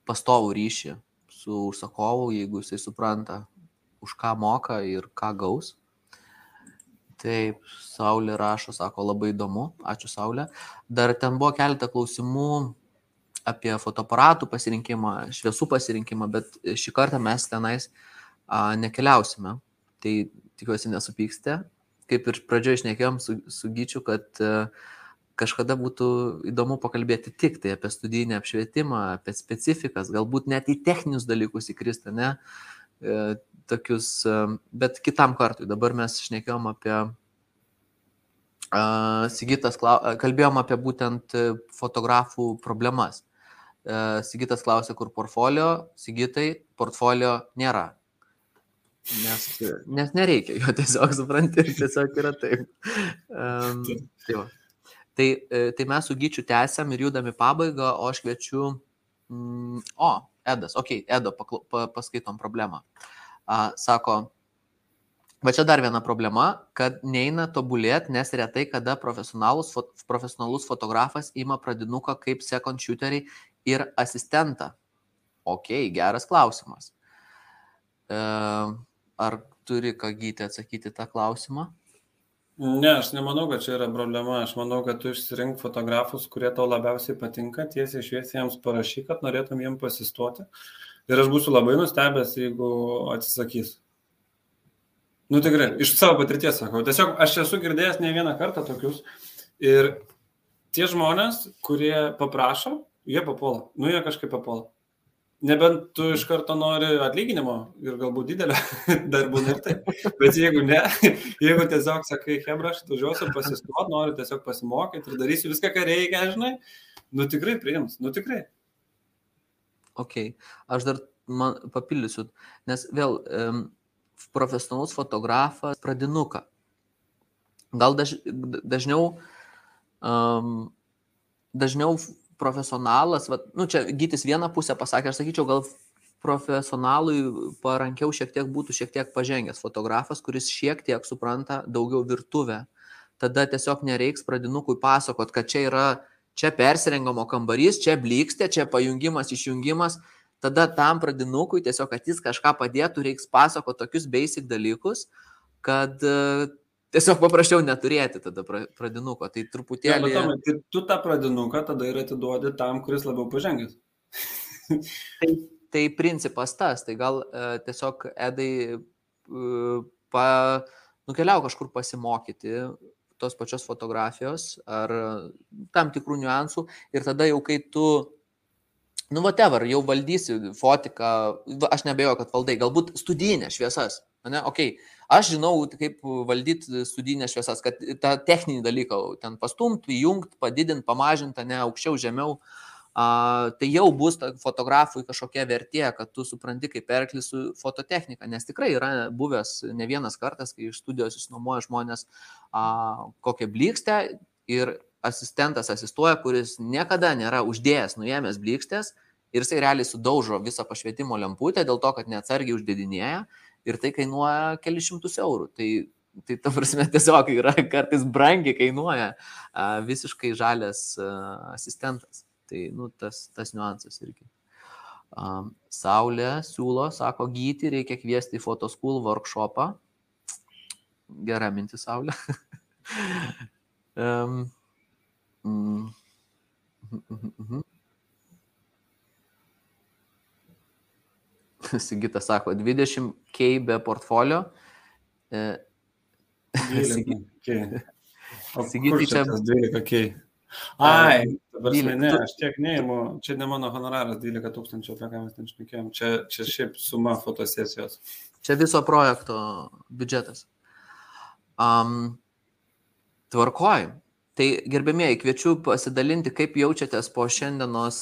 pastovų ryšį su užsakovu, jeigu jisai supranta, už ką moka ir ką gaus. Taip, Saulė rašo, sako, labai įdomu, ačiū Saulė. Dar ten buvo keletą klausimų apie fotoaparatų pasirinkimą, šviesų pasirinkimą, bet šį kartą mes tenais a, nekeliausime. Tai tikiuosi nesupykste. Kaip ir pradžioje išnekėjom su, su Gyčiu, kad a, kažkada būtų įdomu pakalbėti tik tai apie studijinį apšvietimą, apie specifikas, galbūt net į techninius dalykus įkrista, ne, e, tokius, e, bet kitam kartui. Dabar mes šnekėjom apie, e, Sigitas, kalbėjom apie būtent fotografų problemas. E, Sigitas klausė, kur portfolio, Sigitai, portfolio nėra. Nes, nes nereikia jo [laughs] tiesiog supranti, tiesiog yra taip. Um, tai, va. tai, e, tai mes su Gyčiu tęsiam ir judam į pabaigą, o aš kviečiu, mm, o, Edas, okei, okay, Edo, pakla, pa, paskaitom problemą. Uh, sako, Va čia dar viena problema, kad neina tobulėti, nes retai kada profesionalus, fo, profesionalus fotografas ima pradinuką kaip second shooterį ir asistentą. Ok, geras klausimas. E, ar turi ką gyti atsakyti tą klausimą? Ne, aš nemanau, kad čia yra problema. Aš manau, kad tu išsirink fotografus, kurie tau labiausiai patinka, tiesiai šviesiai jiems parašyk, kad norėtum jiems pasistuoti. Ir aš būsiu labai nustebęs, jeigu atsisakys. Nu tikrai, iš savo patirties sakau. Tiesiog aš esu girdėjęs ne vieną kartą tokius. Ir tie žmonės, kurie paprašo, jie papuola. Nu, jie kažkaip papuola. Nebent tu iš karto nori atlyginimo ir galbūt didelio [laughs] darbų ir taip. Bet jeigu ne, [laughs] jeigu tiesiog sakai, Hebra, aš atvažiuosiu pasistuot, noriu tiesiog pasimokyti ir darysiu viską, ką reikia, žinai, nu tikrai priims, nu tikrai. Ok, aš dar man papildysiu, nes vėl um, profesionalus fotografas pradinuką. Gal daž, dažniau, um, dažniau profesionalas, va, nu čia gytis vieną pusę pasakė, aš sakyčiau, gal profesionalui parankiau šiek tiek būtų šiek tiek pažengęs fotografas, kuris šiek tiek supranta daugiau virtuvę. Tada tiesiog nereiks pradinukui pasakot, kad čia yra, čia persirengamo kambarys, čia blikstė, čia pajungimas, išjungimas tada tam pradinukui tiesiog, kad jis kažką padėtų, reiks pasako tokius basic dalykus, kad e, tiesiog paprasčiau neturėti tada pradinuko. Tai truputėlį... Ja, tomai, tai tu tą pradinuką tada ir atiduodi tam, kuris labiau pažengęs. [laughs] tai, tai principas tas, tai gal uh, tiesiog Edai uh, pa, nukeliau kažkur pasimokyti tos pačios fotografijos ar tam tikrų niuansų ir tada jau kai tu nu, whatever, jau valdysi fotiką, aš nebejoju, kad valdai, galbūt studijinė šviesas, ne, okei, okay. aš žinau, kaip valdyti studijinę šviesas, kad tą techninį dalyką ten pastumti, įjungti, padidinti, pamažinti, ne aukščiau, žemiau, a, tai jau bus fotografui kažkokia vertė, kad tu supranti, kaip perkli su fototechnika, nes tikrai yra buvęs ne vienas kartas, kai iš studijos išnuomoja žmonės a, kokią blikstę ir asistentas asistuoja, kuris niekada nėra uždėjęs, nuėmęs blikstės ir jisai realiai sudaužo visą pašvietimo lemputę dėl to, kad neatsargiai uždėdinėja ir tai kainuoja kelišimtus eurų. Tai, tai ta prasme tiesiog yra kartais brangiai kainuoja visiškai žalias asistentas. Tai nu, tas, tas niuansas irgi. Um, Saulė siūlo, sako, gyti reikia kviesti į Photoschool workshopą. Gera mintis, Saulė. [laughs] um, Mm. Mhm, [laughs] mhm. Sigita sako, 20k be portfolio. E, [laughs] Sigitai čia. 12k. Ai, dabar ne, aš tiek neįimu, čia ne mano honoraras 12 tūkstančių, apie ką mes ten šnekėjom, čia, čia šiaip suma fotosesijos. Čia viso projekto biudžetas. Um, tvarkoj, Tai gerbėmėjai, kviečiu pasidalinti, kaip jaučiatės po šiandienos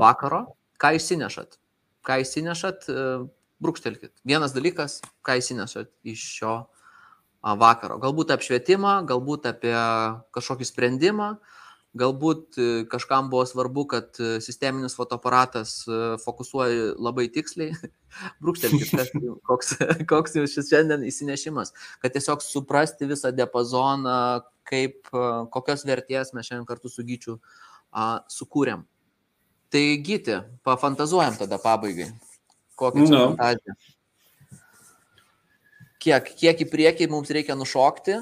vakaro, ką įsinešat. Ką įsinešat, brūkštelkit. Vienas dalykas, ką įsinešat iš šio vakaro. Galbūt apšvietimą, galbūt apie kažkokį sprendimą, Galbūt e, kažkam buvo svarbu, kad e, sisteminis fotoaparatas e, fokusuoja labai tiksliai. [laughs] Brūkštelkit, koks, [laughs] koks jau šis šiandien įsinešimas, kad tiesiog suprasti visą diapazoną, kaip, kokios vertės mes šiandien kartu su Gyčiu a, sukūrėm. Tai gyti, pafantazuojam tada pabaigai. Kokią no. fantaziją. Kiek, kiek į priekį mums reikia nušokti,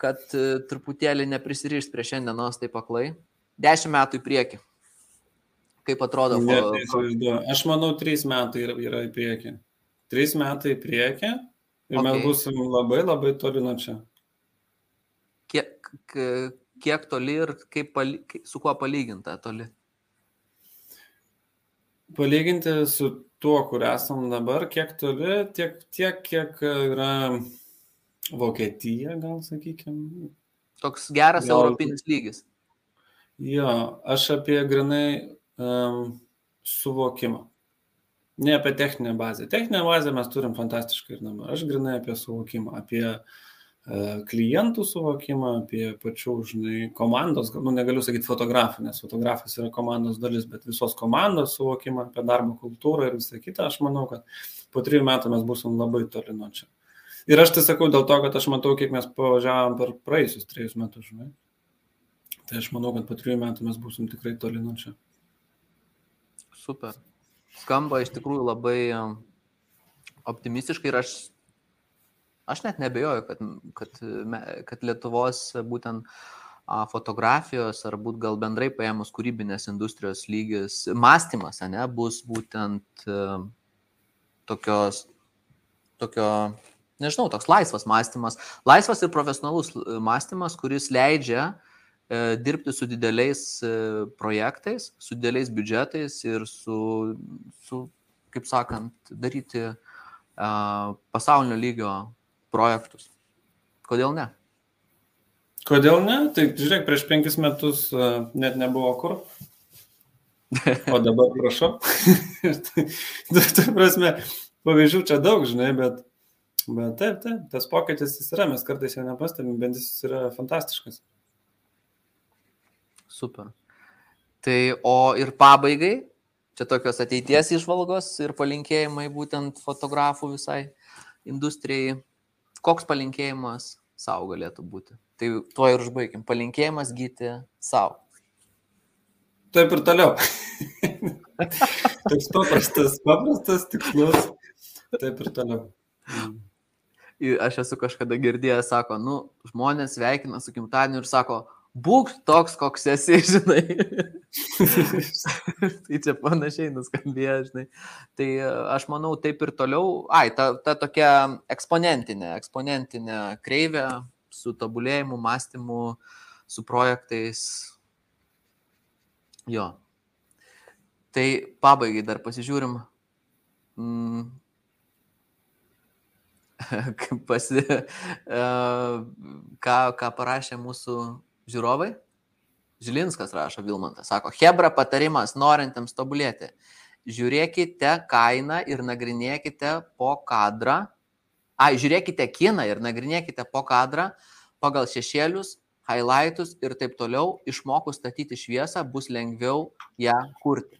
kad e, truputėlį neprisirišt prie šiandienos taip aklai. Dešimt metų į priekį. Kaip atrodo? Ne, ko... Aš manau, trys metai yra, yra į priekį. Trys metai į priekį ir okay. mes busim labai labai toli nuo čia. Kiek, kiek toli ir kaip, su kuo palyginta toli? Palyginti su tuo, kur esam dabar, kiek toli, tiek, tiek kiek yra Vokietija, gal sakykime. Toks geras gal... europinis lygis. Jo, aš apie grinai um, suvokimą. Ne apie techninę bazę. Techninę bazę mes turim fantastiškai ir dabar. Aš grinai apie suvokimą, apie uh, klientų suvokimą, apie pačių, žinai, komandos, nu negaliu sakyti fotografų, nes fotografas yra komandos dalis, bet visos komandos suvokimą apie darbo kultūrą ir visą kitą, aš manau, kad po trijų metų mes busim labai toli nuo čia. Ir aš tai sakau dėl to, kad aš matau, kiek mes pavažiavam per praėjusius trejus metus, žinai. Tai aš manau, kad po trijų metų mes busim tikrai toli nuo čia. Super skamba iš tikrųjų labai optimistiškai ir aš, aš net nebejoju, kad, kad, kad Lietuvos būtent fotografijos ar būt gal bendrai paėmus kūrybinės industrijos lygis, mąstymas, ne, bus būtent tokios, tokio, nežinau, toks laisvas mąstymas, laisvas ir profesionalus mąstymas, kuris leidžia E, dirbti su dideliais e, projektais, su dideliais biudžetais ir su, su kaip sakant, daryti pasaulinio lygio projektus. Kodėl ne? Kodėl ne? Tai žiūrėk, prieš penkis metus uh, net nebuvo kur. O dabar prašau. [laughs] tai, tai prasme, pavyzdžių čia daug, žinai, bet, bet taip, taip, tas pokytis jis yra, mes kartais jo nepastebim, bet jis yra fantastiškas. Super. Tai o ir pabaigai, čia tokios ateities išvalgos ir palinkėjimai būtent fotografų visai industrijai. Koks palinkėjimas savo galėtų būti? Tai tuo ir užbaigim. Palinkėjimas gyti savo. Taip ir toliau. [laughs] Toks paprastas, paprastas tikslus. Taip ir toliau. Aš esu kažkada girdėjęs, sako, nu, žmonės sveikina su gimtadieniu ir sako, būk toks, koks esi, [laughs] žinai. [laughs] tai čia panašiai nuskambėjo, žinai. Tai e, aš manau, taip ir toliau, ai, ta, ta tokia eksponentinė, eksponentinė kreivė su tobulėjimu, mąstymu, su projektais. Jo. Tai pabaigai dar pasižiūrim. Mm. [laughs] Pasi, uh, ką, ką parašė mūsų žiūrovai. Žilinskas rašo Vilmantas, sako, Hebra patarimas norintiems tobulėti. Žiūrėkite kainą ir nagrinėkite po kadrą. Ai, žiūrėkite kiną ir nagrinėkite po kadrą pagal šešėlius, highlightus ir taip toliau. Išmokus statyti šviesą bus lengviau ją kurti.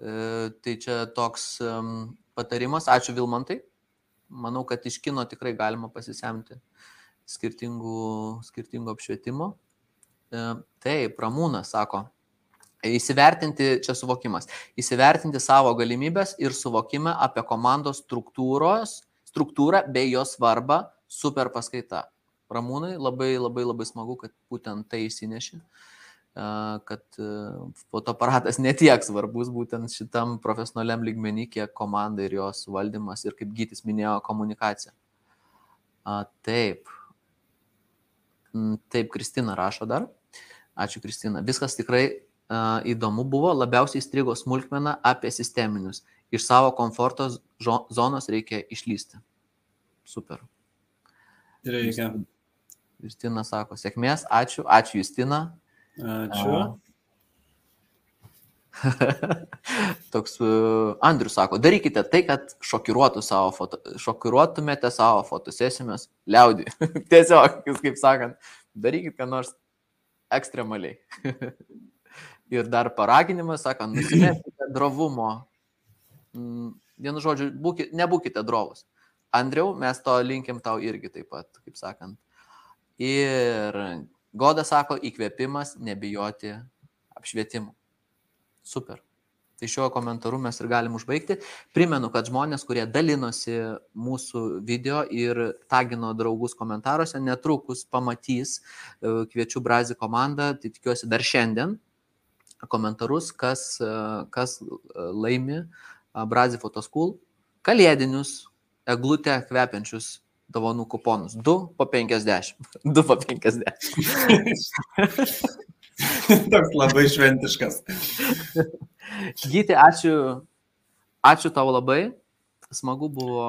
E, tai čia toks um, patarimas. Ačiū Vilmantai. Manau, kad iš kino tikrai galima pasisemti skirtingų, skirtingų apšvietimų. E, taip, Ramūnas sako, įsivertinti, čia suvokimas, įsivertinti savo galimybės ir suvokimą apie komandos struktūros, struktūrą bei jos svarbą, super paskaita. Ramūnai, labai labai labai smagu, kad būtent tai įsineši, e, kad e, fotoaparatas netiek svarbus būtent šitam profesionaliam lygmenį, kiek komanda ir jos valdymas ir kaip Gytis minėjo, komunikacija. Taip, taip, Kristina rašo dar. Ačiū, Kristina. Viskas tikrai uh, įdomu buvo. Labiausiai įstrigo smulkmena apie sisteminius. Iš savo komforto zonos reikia išlysti. Super. Reikia. Justina sako, sėkmės. Ačiū. Ačiū, Justina. Ačiū. [laughs] Toks uh, Andrius sako, darykite tai, kad šokiruotų savo foto, šokiruotumėte savo fotosesijomis liaudį. [laughs] Tiesiog, kaip sakant, darykite ką nors ekstremaliai. [laughs] Ir dar paraginimas, sakant, nusimeskite [clears throat] drovumo. Mm, vienu žodžiu, būkite, nebūkite drovus. Andriau, mes to linkim tau irgi taip pat, kaip sakant. Ir Goda sako, įkvėpimas, nebijoti apšvietimų. Super. Tai šiuo komentaru mes ir galim užbaigti. Primenu, kad žmonės, kurie dalinosi mūsų video ir tagino draugus komentaruose, netrukus pamatys e, Kviečių Brazį komandą, tai tikiuosi dar šiandien komentarus, kas, e, kas e, laimi Brazį Photoschool kalėdinius eglutę kvepiančius dovanų kuponus. 2 po 50. 2 [laughs] po 50. [laughs] [laughs] Toks labai šventiškas. Gyti, ačiū, ačiū tau labai. Smagu buvo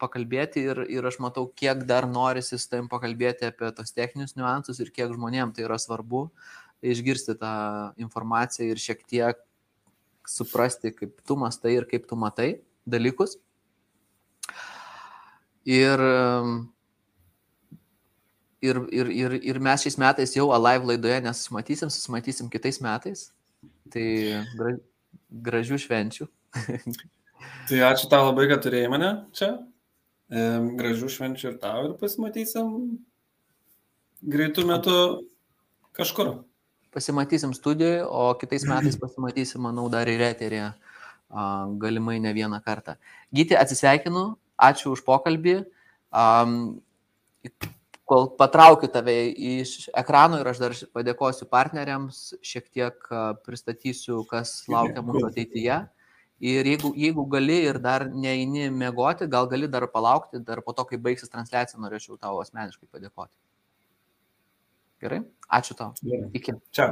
pakalbėti ir, ir aš matau, kiek dar norisi su tavim pakalbėti apie tos techninius niuansus ir kiek žmonėms tai yra svarbu išgirsti tą informaciją ir šiek tiek suprasti, kaip tu mastai ir kaip tu matai dalykus. Ir, ir, ir, ir, ir mes šiais metais jau Alive laidoje nesusimatysim, susimatysim kitais metais. Tai gra, gražių švenčių. [laughs] tai ačiū tau labai, kad turėjai mane čia. Gražių švenčių ir tau ir pasimatysim greitų metų kažkur. Pasimatysim studijoje, o kitais metais pasimatysim, manau, dar ir eterėje, galimai ne vieną kartą. Gyti, atsisveikinu, ačiū už pokalbį. Kol patraukiu tave iš ekrano ir aš dar padėkosiu partneriams, šiek tiek pristatysiu, kas laukia mūsų ateityje. Ir jeigu, jeigu gali ir dar neini mėgoti, gal gali dar palaukti, dar po to, kai baigsis transliacija, norėčiau tau asmeniškai padėkoti. Gerai? Ačiū tau. Iki. Čia.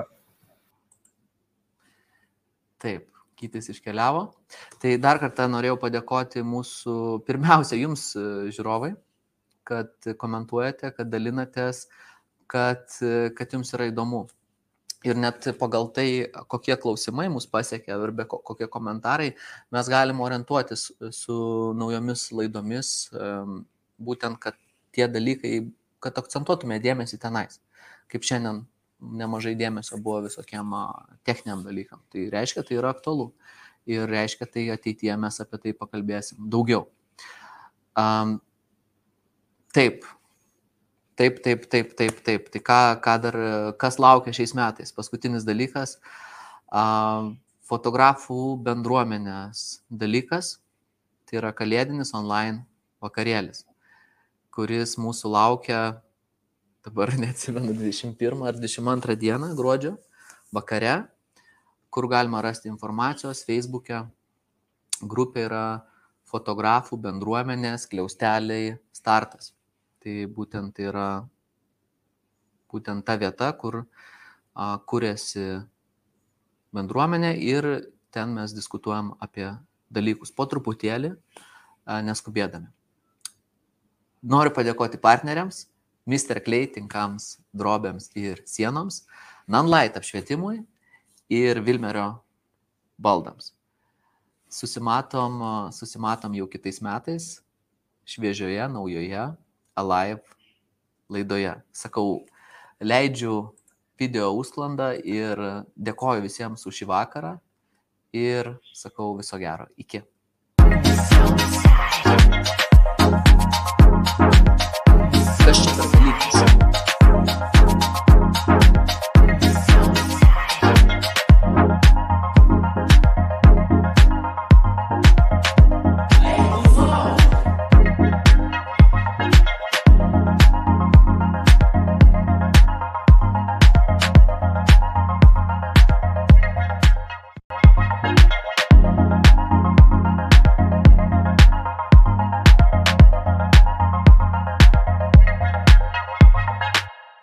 Taip, kitas iškeliavo. Tai dar kartą norėjau padėkoti mūsų, pirmiausia, jums žiūrovai, kad komentuojate, kad dalinatės, kad, kad jums yra įdomu ir net pagal tai, kokie klausimai mus pasiekia ir be kokie komentarai, mes galim orientuotis su naujomis laidomis, būtent, kad tie dalykai, kad akcentuotume dėmesį tenais. Kaip šiandien nemažai dėmesio buvo visokiem techniniam dalykam. Tai reiškia, tai yra aktualu. Ir reiškia, tai ateityje mes apie tai pakalbėsim daugiau. Um, taip, Taip, taip, taip, taip, taip. Tai ką, ką dar, kas laukia šiais metais? Paskutinis dalykas - fotografų bendruomenės dalykas. Tai yra kalėdinis online vakarėlis, kuris mūsų laukia, dabar [laughs] neatsimenu, 21 ar 22 dieną gruodžio vakare, kur galima rasti informacijos Facebook'e. Grupė yra fotografų bendruomenės, kliausteliai, startas. Tai būtent tai yra būtent ta vieta, kur a, kuriasi bendruomenė ir ten mes diskutuojam apie dalykus po truputėlį, a, neskubėdami. Noriu padėkoti partneriams, Mr. Clay tinkams, drobėms ir sienoms, Nanlight apšvietimui ir Vilmerio baldams. Susimatom, susimatom jau kitais metais, šviežioje, naujoje Alive laidoje. Sakau, leidžiu video užsklandą ir dėkoju visiems už šį vakarą ir sakau viso gero. Iki. Kas